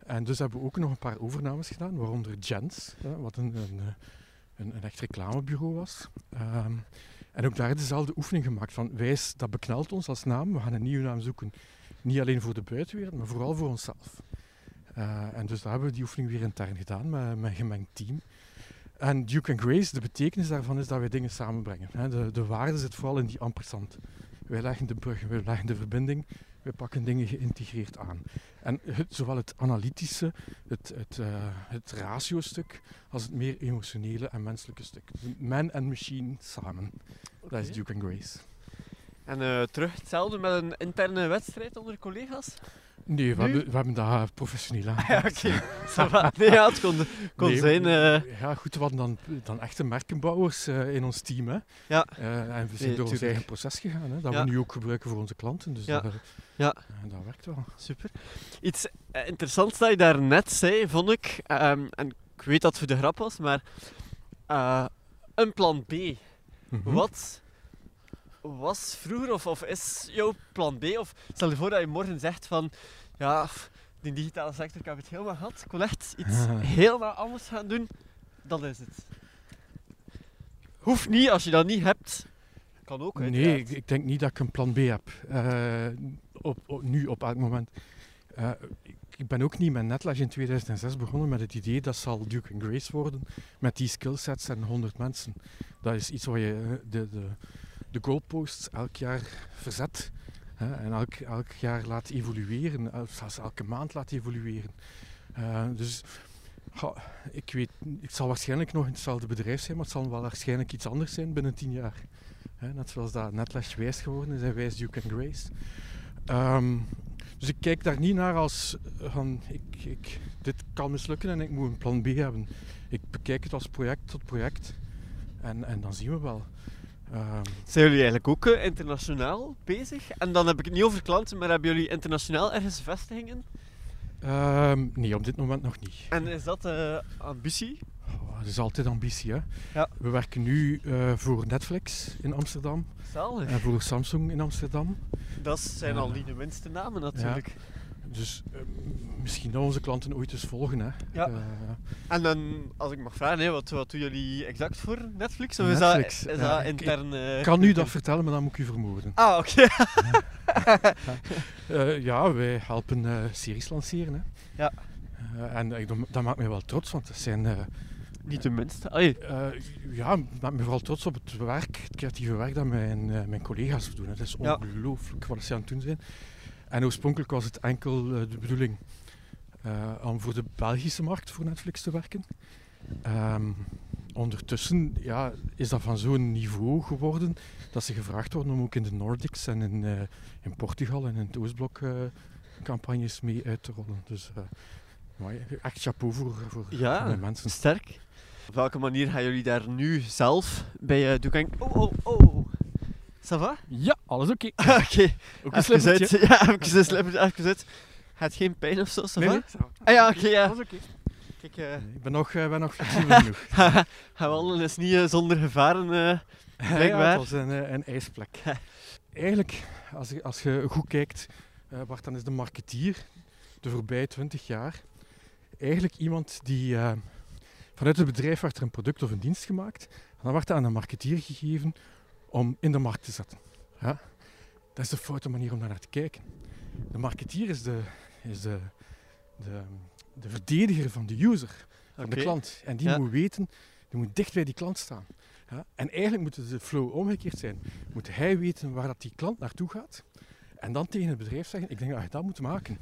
En dus hebben we ook nog een paar overnames gedaan, waaronder Jens, wat een, een een, een echt reclamebureau was. Um, en ook daar dezelfde oefening gemaakt van wijs, dat beknelt ons als naam, we gaan een nieuwe naam zoeken. Niet alleen voor de buitenwereld, maar vooral voor onszelf. Uh, en dus daar hebben we die oefening weer intern gedaan met, met een gemengd team. En Duke and Grace, de betekenis daarvan is dat wij dingen samenbrengen. Hè. De, de waarde zit vooral in die ampersand. Wij leggen de brug, wij leggen de verbinding, wij pakken dingen geïntegreerd aan. En het, zowel het analytische, het, het, uh, het ratio-stuk, als het meer emotionele en menselijke stuk. Man en machine samen. Okay. Dat is Duke and Grace. En uh, terug hetzelfde met een interne wedstrijd onder collega's? Nee, we, hebben, we hebben dat professioneel aan. ja, oké. Okay. nee, ja, het kon, kon nee, zijn... Uh... Ja, goed, we hadden dan, dan echte merkenbouwers uh, in ons team. Hè. Ja. Uh, en we zijn nee, door ons eigen proces gegaan. Hè, dat ja. we nu ook gebruiken voor onze klanten. Dus ja. dat, ja. dat werkt wel. Super. Iets interessants dat je daar net zei, vond ik... Um, en ik weet dat het voor de grap was, maar... een plan B. Mm -hmm. Wat was vroeger of, of is jouw plan B? Of stel je voor dat je morgen zegt van ja, die digitale sector, ik heb het helemaal gehad. Ik wil echt iets helemaal anders gaan doen. Dat is het. Hoeft niet, als je dat niet hebt. Kan ook, Nee, ik, ik, denk niet dat ik een plan B heb. Uh, op, op, nu, op elk moment. Uh, ik ben ook niet met Netlash in 2006 begonnen met het idee dat zal Duke and Grace worden. Met die skillsets en 100 mensen. Dat is iets waar je de, de, de goalposts elk jaar verzet. Hè, en elk, elk jaar laat evolueren, zelfs elke maand laat evolueren. Uh, dus ik weet, ik zal waarschijnlijk nog in hetzelfde bedrijf zijn, maar het zal wel waarschijnlijk iets anders zijn binnen tien jaar. Hè, net zoals dat Netlash wijs geworden is en wijs Duke and Grace. Um, dus ik kijk daar niet naar als van ik, ik, dit kan mislukken en ik moet een plan B hebben. Ik bekijk het als project tot project en, en dan zien we wel. Um, Zijn jullie eigenlijk ook uh, internationaal bezig? En dan heb ik het niet over klanten, maar hebben jullie internationaal ergens vestigingen? Um, nee, op dit moment nog niet. En is dat uh, ambitie? Oh, dat is altijd ambitie, hè. Ja. We werken nu uh, voor Netflix in Amsterdam. Zalig. En voor Samsung in Amsterdam. Dat zijn al niet de minste namen natuurlijk. Ja. Dus uh, misschien dat onze klanten ooit eens volgen. Hè. Ja. Uh, en dan, als ik mag vragen, hè, wat, wat doen jullie exact voor Netflix? Of Netflix. is dat, is dat ja, intern? Ik, ik kan nu dat vertellen, maar dan moet ik u vermoorden. Ah, oké. Okay. uh, ja, wij helpen series lanceren. Hè. Ja. en dat maakt mij wel trots, want dat zijn... niet de minste. ja, dat maakt me vooral trots op het werk, het creatieve werk dat mijn, mijn collega's doen. Het is ongelooflijk wat ze aan het doen zijn. En oorspronkelijk was het enkel uh, de bedoeling uh, om voor de Belgische markt voor Netflix te werken. Um, ondertussen ja, is dat van zo'n niveau geworden dat ze gevraagd worden om ook in de Nordics en in, uh, in Portugal en in het Oostblok campagnes mee uit te rollen. Dus echt chapeau voor, voor, ja, voor mijn mensen. sterk. Op welke manier gaan jullie daar nu zelf bij uh, Duke Oh, oh, oh. Ça va? Ja, alles oké. Okay. oké. Ook een slippertje. Ja, even een slippertje, even uit. Gaat geen pijn of zo, ça nee, va? Nee, ah ja, oké, okay, ja. Alles oké. Kijk, uh... nee, ik ben nog, uh, ben nog flexibel genoeg. Gaan wandelen is niet uh, zonder gevaren, blijkbaar. ja, het was een, een ijsplek. Eigenlijk, als je, als je goed kijkt, Bart, dan is de marketeer de voorbije 20 jaar eigenlijk iemand die vanuit het bedrijf werd er een product of een dienst gemaakt. En dan werd dat aan een marketeer gegeven om in de markt te zetten. Ja? Dat is de foute manier om daar naar te kijken. De marketeer is de, is de, de, de verdediger van de user, van okay. de klant. En die Ja. moet weten, die moet dicht bij die klant staan. Ja? En eigenlijk moet de flow omgekeerd zijn. Moet hij weten waar dat die klant naartoe gaat. En dan tegen het bedrijf zeggen, ik denk dat je dat moet maken.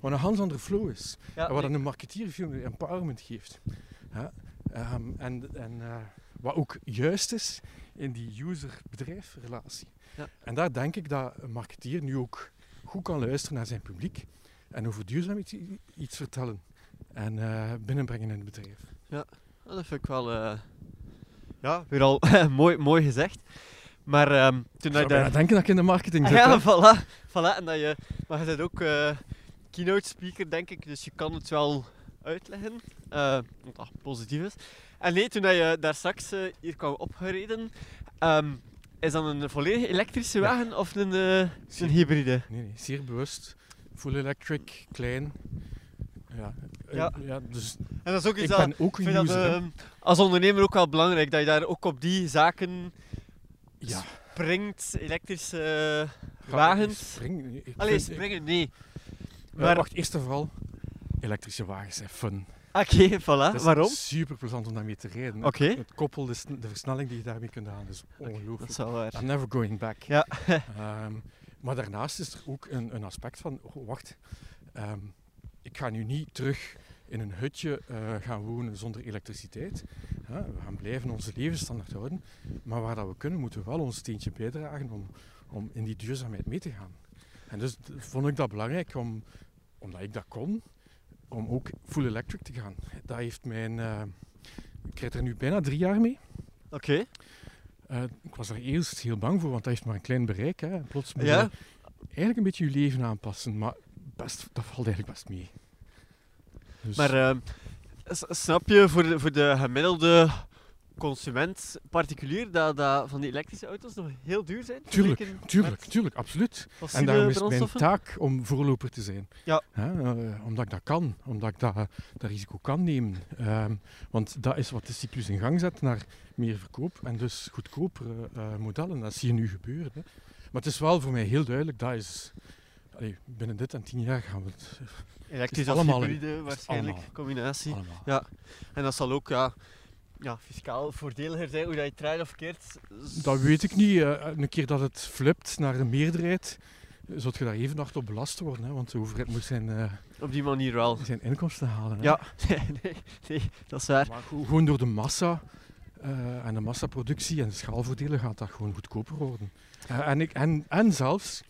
Wat een ganz andere flow is. Ja, en wat nee. een marketeer veel meer empowerment geeft. Ja? Ehm, en en eh, wat ook juist is in die user-bedrijf relatie. Ja. En daar denk ik dat een marketeer nu ook goed kan luisteren naar zijn publiek en over duurzaamheid i- iets vertellen en eh, binnenbrengen in het bedrijf. Oh, dat vind ik wel... eh, Ja, weer al mooi, mooi gezegd. Maar ehm, toen Ik dat daar... denken dat ik in de marketing Ah, zit. ja, hè. voilà, voilà. En dat je... Maar je bent ook eh, keynote speaker, denk ik. Dus je kan het wel uitleggen. wat positief is. En nee, toen dat je daar straks eh, hier kwam opgereden... ehm, is dat een volledig elektrische Ja. wagen of een, eh, Zeer- een hybride? Nee, nee, zeer bewust. Full electric, klein. Ja, eh, Ja. ja dus En dat is ook ik iets dat... ben ook Ik vind dat user. ehm, als ondernemer ook wel belangrijk, dat je daar ook op die zaken ja, springt, elektrische ga- wagens. Spring, Allee, springen, nee. Maar Maar- wacht, eerst en vooral, elektrische wagens zijn fun. Oké, voilà. Het is Waarom? super plezant om daarmee te rijden. Oké. Het koppel, de, de versnelling die je daarmee kunt halen, is Dat ongelooflijk. is wel waar. I'm never going back. Ja. Ehm, maar daarnaast is er ook een, een aspect van, oh, wacht, ehm, ik ga nu niet terug in een hutje eh, gaan wonen zonder elektriciteit. We gaan blijven onze levensstandaard houden, maar waar dat we kunnen, moeten we wel ons steentje bijdragen om, om in die duurzaamheid mee te gaan. En dus vond ik dat belangrijk, om, omdat ik dat kon, om ook full electric te gaan. Dat heeft mijn... eh, ik rijd er nu bijna drie jaar mee. Oké. Eh, ik was er eerst heel bang voor, want dat heeft maar een klein bereik. Hè. En Plots moet Ja. je eigenlijk een beetje je leven aanpassen, maar best, dat valt eigenlijk best mee. Dus, Maar s- snap je voor de, voor de gemiddelde consument, particulier, dat, dat van die elektrische auto's nog heel duur zijn? Tuurlijk, tuurlijk, met tuurlijk, absoluut. En daarom is het mijn taak om voorloper te zijn. Ja. Hè, eh, omdat ik dat kan, omdat ik dat, dat risico kan nemen. Ehm, want dat is wat de cyclus in gang zet naar meer verkoop en dus goedkopere eh, modellen. Dat zie je nu gebeuren. Hè. Maar het is wel voor mij heel duidelijk, dat is... allee, binnen dit en tien jaar gaan we het Elektrisch Het of is allemaal hybride, waarschijnlijk, allemaal. combinatie. allemaal. Ja. En dat zal ook ja, ja, fiscaal voordeliger zijn, hoe dat je draait of keert. Dat weet ik niet. Eh, een keer dat het flipt naar de meerderheid, zult je daar even hard op belast worden. Hè? Want de overheid moet zijn, eh, Op die manier wel. zijn inkomsten halen. Hè? Ja, nee, nee, dat is waar. Maar gewoon door de massa eh, en de massaproductie en de schaalvoordelen gaat dat gewoon goedkoper worden. En, ik, en, en zelfs,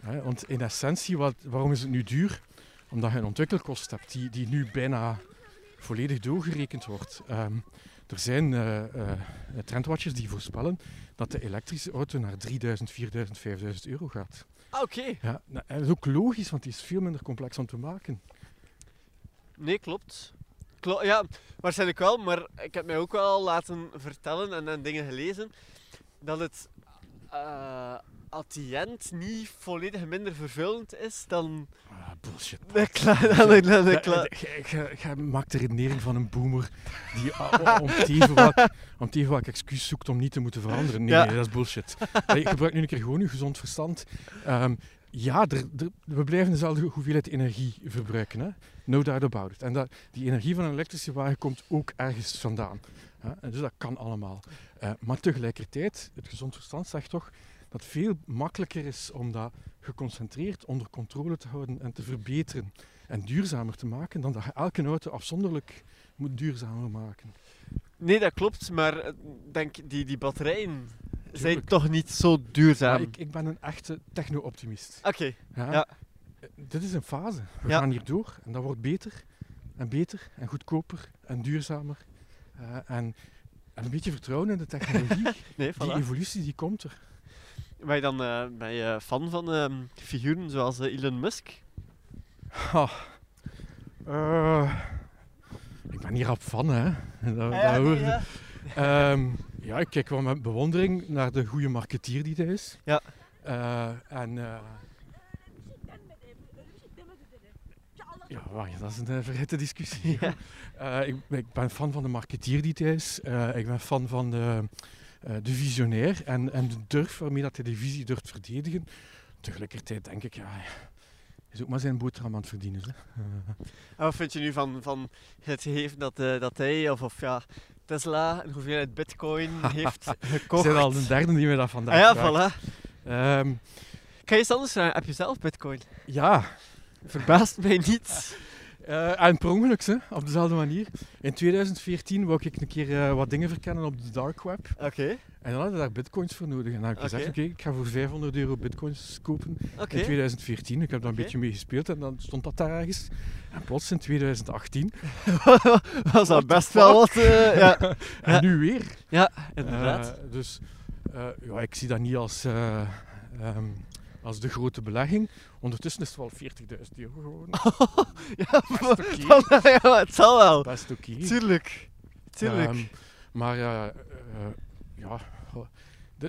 hè, want in essentie, wat, waarom is het nu duur? Omdat je een ontwikkelkost hebt die, die nu bijna volledig doorgerekend wordt. Ehm, er zijn eh, trendwatchers die voorspellen dat de elektrische auto naar 3000, 4000, 5000 euro gaat. Ah, Oké, Ja, nou, en dat is ook logisch, want die is veel minder complex om te maken. nee, klopt. Klo ja, waarschijnlijk wel, maar ik heb mij ook wel laten vertellen en, en dingen gelezen dat het eh at the end niet volledig minder vervuilend is dan Ah, bullshit. je- maakt de redenering van een boomer die ah, om teven welk, om welk excuus zoekt om niet te moeten veranderen. Nee, Ja. nee, dat is bullshit. Allee, gebruik nu een keer gewoon je gezond verstand. Ehm, ja, er, er- we blijven dezelfde hoeveelheid energie verbruiken. Hè? No doubt about it. En dat, die energie van een elektrische wagen komt ook ergens vandaan. Hè? En dus dat kan allemaal. Eh, maar tegelijkertijd, het gezond verstand zegt toch dat het veel makkelijker is om dat geconcentreerd onder controle te houden en te verbeteren en duurzamer te maken dan dat je elke auto afzonderlijk moet duurzamer maken. Nee, dat klopt, maar eh, denk die, die batterijen zijn toch niet zo duurzaam. Ik, ik ben een echte techno-optimist. Oké, Ja? Ja. Eh, Dit is een fase. We Ja. gaan hier door en dat wordt beter en beter en goedkoper en duurzamer. Eh, en, en een beetje vertrouwen in de technologie. nee, Die voilà. evolutie die komt er. Ben je dan eh, ben je fan van ehm, figuren zoals eh, Elon Musk? Eh, ik ben hier rap van, hè. Dat, je. Ehm, ja, ik kijk wel met bewondering naar de goede marketeer die hij is. Ja. Eh, en eh, ja, wacht, dat is een uh, verhitte discussie. Ja. Eh, ik, ik ben fan van de marketeer die hij is. Eh, ik ben fan van de, eh, de visionair en, en de durf waarmee dat hij de visie durft verdedigen. Tegelijkertijd denk ik, ja, hij is ook maar zijn boterham aan het verdienen. Hè. Eh, En wat vind je nu van, van het gegeven dat, eh, dat hij, of, of ja, Tesla, een hoeveelheid bitcoin heeft gekocht? ben al de derde die me dat vandaag ah ja, vraagt. voilà. Ehm, kan je eens anders vragen? Heb je zelf bitcoin? Ja, Verbaast mij niet. Eh, en per ongeluk, hè, op dezelfde manier. In 2014 wou ik een keer eh, wat dingen verkennen op de dark web. Oké, En dan had ik daar bitcoins voor nodig. En dan heb ik gezegd, Oké. ik ga voor 500 euro bitcoins kopen in 2014. Ik heb daar een beetje mee gespeeld en dan stond dat daar ergens. En plots in 2018. Was dat best wel wat... eh, ja. en Ja. nu weer. ja, inderdaad. Dus ja, ik zie dat niet als, eh, ehm, als de grote belegging. Ondertussen is het wel 40.000 euro geworden. ja, best ja, het zal wel. Best oké. Tuurlijk. Tuurlijk. Ehm, maar eh, eh, ja,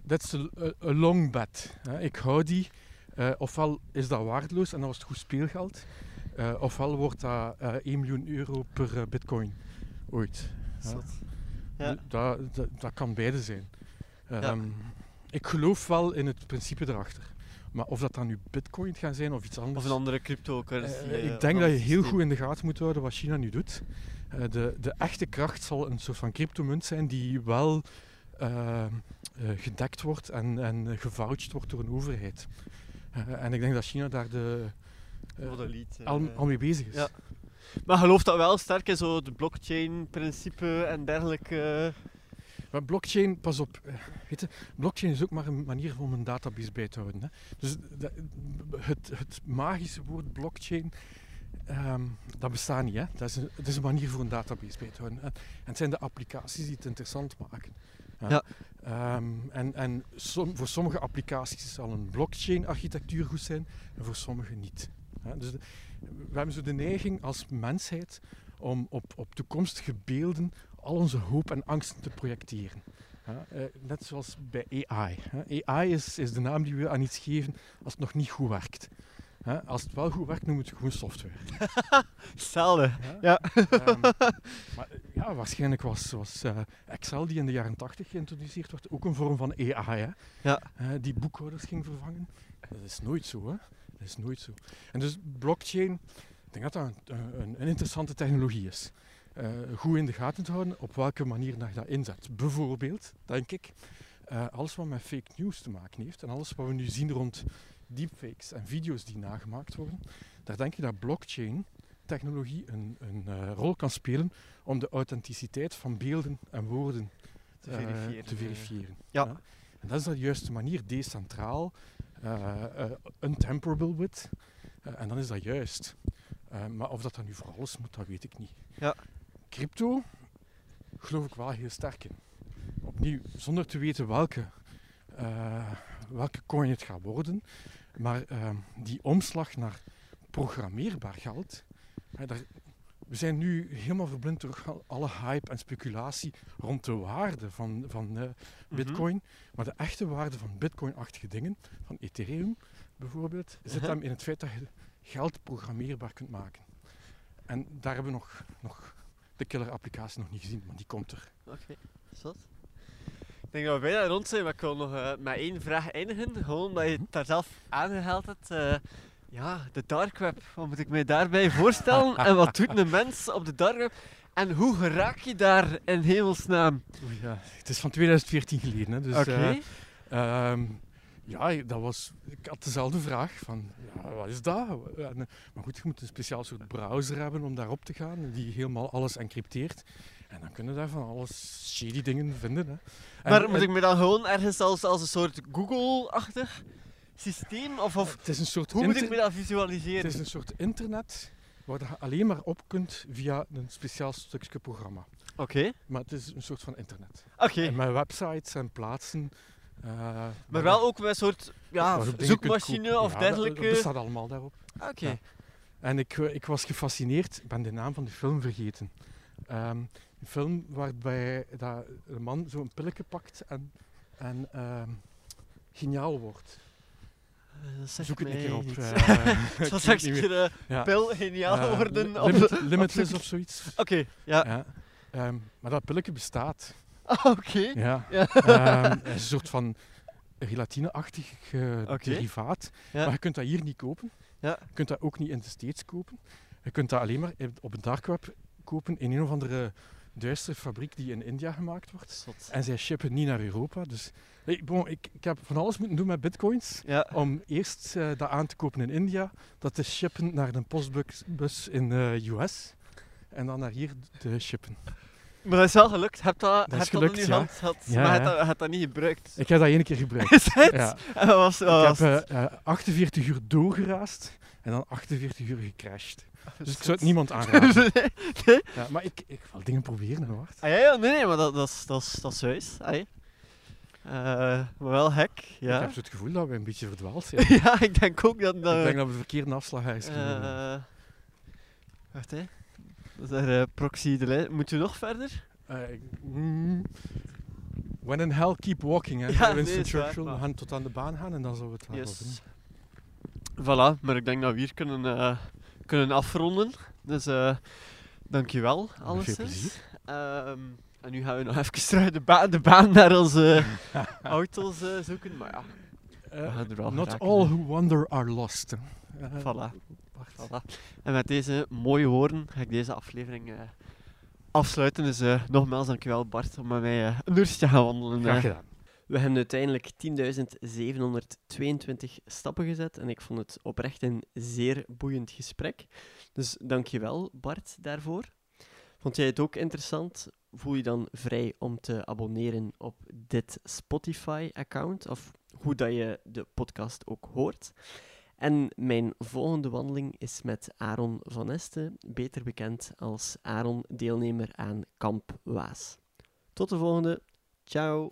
dit is een long bet. Hè. Ik hou die. Eh, ofwel is dat waardeloos en dan was het goed speelgeld. eh, ofwel wordt dat eh 1 miljoen euro per bitcoin ooit. Ja. Ja. Dat, dat, dat kan beide zijn. Ehm, Ik geloof wel in het principe erachter. Maar of dat dan nu bitcoin gaat zijn of iets anders. Of een andere cryptocurrency. Eh, eh, ik denk dat je heel goed in de gaten moet houden wat China nu doet. Eh, de, de echte kracht zal een soort van cryptomunt zijn die wel gedekt wordt en, en wordt door een overheid. En ik denk dat China daar de, al, al mee bezig is. Ja. Maar gelooft dat wel sterk in zo de blockchain-principe en dergelijke? Maar blockchain, pas op, eh, weet je, blockchain is ook maar een manier om een database bij te houden. Hè. Dus dat- het, het magische woord blockchain, ehm, dat bestaat niet. Hè. Dat is een, het is een manier voor een database bij te houden. En, het zijn de applicaties die het interessant maken. Ja. Ehm, en en som- voor sommige applicaties zal een blockchain-architectuur goed zijn en voor sommige niet. Dus de- we hebben zo de neiging als mensheid om op, op toekomstige beelden al onze hoop en angsten te projecteren. Eh, net zoals bij AI. hè. AI is, is de naam die we aan iets geven als het nog niet goed werkt. Hè, als het wel goed werkt, noemen we het gewoon software. Hetzelfde. Ja. Ja. Ehm, maar ja, waarschijnlijk was, was eh, Excel, die in de jaren 80 geïntroduceerd werd, ook een vorm van AI. Hè? Ja. Eh, die boekhouders ging vervangen. Dat is nooit zo, hè? Dat is nooit zo. En dus blockchain, ik denk dat dat een, een, een interessante technologie is. Eh, goed in de gaten te houden op welke manier je dat inzet. Bijvoorbeeld, denk ik, eh, alles wat met fake news te maken heeft en alles wat we nu zien rond deepfakes en video's die nagemaakt worden, daar denk ik dat blockchain technologie een, een eh, rol kan spelen om de authenticiteit van beelden en woorden Te verifiëren. te verifiëren. Ja. En dat is de juiste manier, decentraal, untamperable with, en dan is dat juist. Maar of dat dan nu voor alles moet, dat weet ik niet. Ja. Crypto geloof ik wel heel sterk in. Opnieuw, zonder te weten welke, eh, welke coin het gaat worden, maar eh, die omslag naar programmeerbaar geld, hè, daar, we zijn nu helemaal verblind door al- alle hype en speculatie rond de waarde van, van eh, bitcoin. Maar de echte waarde van bitcoin-achtige dingen, van Ethereum bijvoorbeeld, zit Uh-huh. hem in het feit dat je geld programmeerbaar kunt maken. En daar hebben we nog, nog de killer applicatie nog niet gezien, maar die komt er. Oké, zot. Ik denk dat we bijna rond zijn, maar ik wil nog eh, met één vraag eindigen. Gewoon omdat je het daar zelf aangehaald hebt. Eh, ja, de dark web. Wat moet ik mij daarbij voorstellen? en wat doet een mens op de dark web? En hoe geraak je daar in hemelsnaam? Oei, ja. Het is van 2014 geleden, hè, dus Oké. eh, ehm, ja, dat was, ik had dezelfde vraag van, ja, wat is dat? Maar goed, je moet een speciaal soort browser hebben om daarop te gaan, die helemaal alles encrypteert. En dan kunnen daar van alles shady dingen vinden. Hè. En- maar moet ik me dan gewoon ergens als, als een soort Google-achtig systeem? Of, of het is een soort hoe moet ik me dat Het visualiseren? is een soort internet waar je alleen maar op kunt via een speciaal stukje programma. Oké, Maar het is een soort van internet. oké. En met websites en plaatsen. Eh, Maar wel ook met een soort ja, zoekmachine of dergelijke. Dat bestaat allemaal daarop. Oké. Ja. En ik, ik was gefascineerd, ik ben de naam van de film vergeten. Ehm, een film waarbij dat een man zo'n pilletje pakt en, en ehm, geniaal wordt. Eh, dat Zoek het een keer op. eh, Het ik was straks niet een pil geniaal worden. limit- limitless of zoiets. Oké, ja. Ja. Ehm, maar dat pilletje bestaat. Ah, Oké. Ja. Ja. Ehm, het is een soort van gelatine-achtig eh, derivaat. Ja. Maar je kunt dat hier niet kopen. Ja. Je kunt dat ook niet in de States kopen. Je kunt dat alleen maar op een dark web kopen in een of andere duistere fabriek die in India gemaakt wordt. Zot. En zij shippen niet naar Europa. Dus bon, ik, ik heb van alles moeten doen met bitcoins. Ja. Om eerst eh, dat aan te kopen in India, dat te shippen naar een postbus bus in de US. En dan naar hier te shippen. Maar dat is wel gelukt. Heb dat, Dat heb dat in gelukt, je ja. hand gehad, Ja, maar heb dat, heb dat niet gebruikt. Ik heb dat één keer gebruikt. Is het? Ja. En was, Ik was heb het? eh, eh, 48 uur doorgeraasd en dan 48 uur gecrashed. Dus ik zou het niemand aanraden. nee, nee. Ja, maar ik, ik wil dingen proberen, Bart. Ah, ja, ja, nee, nee, maar dat, dat, is, dat, is, dat is juist. Ah, ja. Eh, maar wel hek, Ik ja. heb zo het gevoel dat we een beetje verdwaald zijn. ja, ik denk ook dat... dat ik denk dat we de verkeerde afslag hebben eh, wacht, hè. Daar eh, proxy de lijn. Moeten we nog verder? Eh, ik- mm, when in hell, keep walking. Hè, Ja, nee, Winston is waar, We gaan tot aan de baan gaan en dan zullen we het doen. Yes. Voilà, maar ik denk dat we hier kunnen, eh, kunnen afronden. Dus eh dankjewel, alleszins. plezier. Ehm, en nu gaan we nog even terug de, ba de baan naar onze auto's zoeken. Maar ja, we gaan er wel not all hè. who wander are lost. Voilà. Bart. Voilà. En met deze mooie woorden ga ik deze aflevering eh, afsluiten. Dus eh, nogmaals dankjewel Bart om met mij eh, een uurtje te gaan wandelen. Graag gedaan. We hebben uiteindelijk 10.722 stappen gezet en ik vond het oprecht een zeer boeiend gesprek. Dus dankjewel Bart daarvoor. Vond jij het ook interessant? Voel je dan vrij om te abonneren op dit Spotify-account of hoe dat je de podcast ook hoort. En mijn volgende wandeling is met Aaron van Este, beter bekend als Aaron, deelnemer aan Kamp Waas. Tot de volgende. Ciao.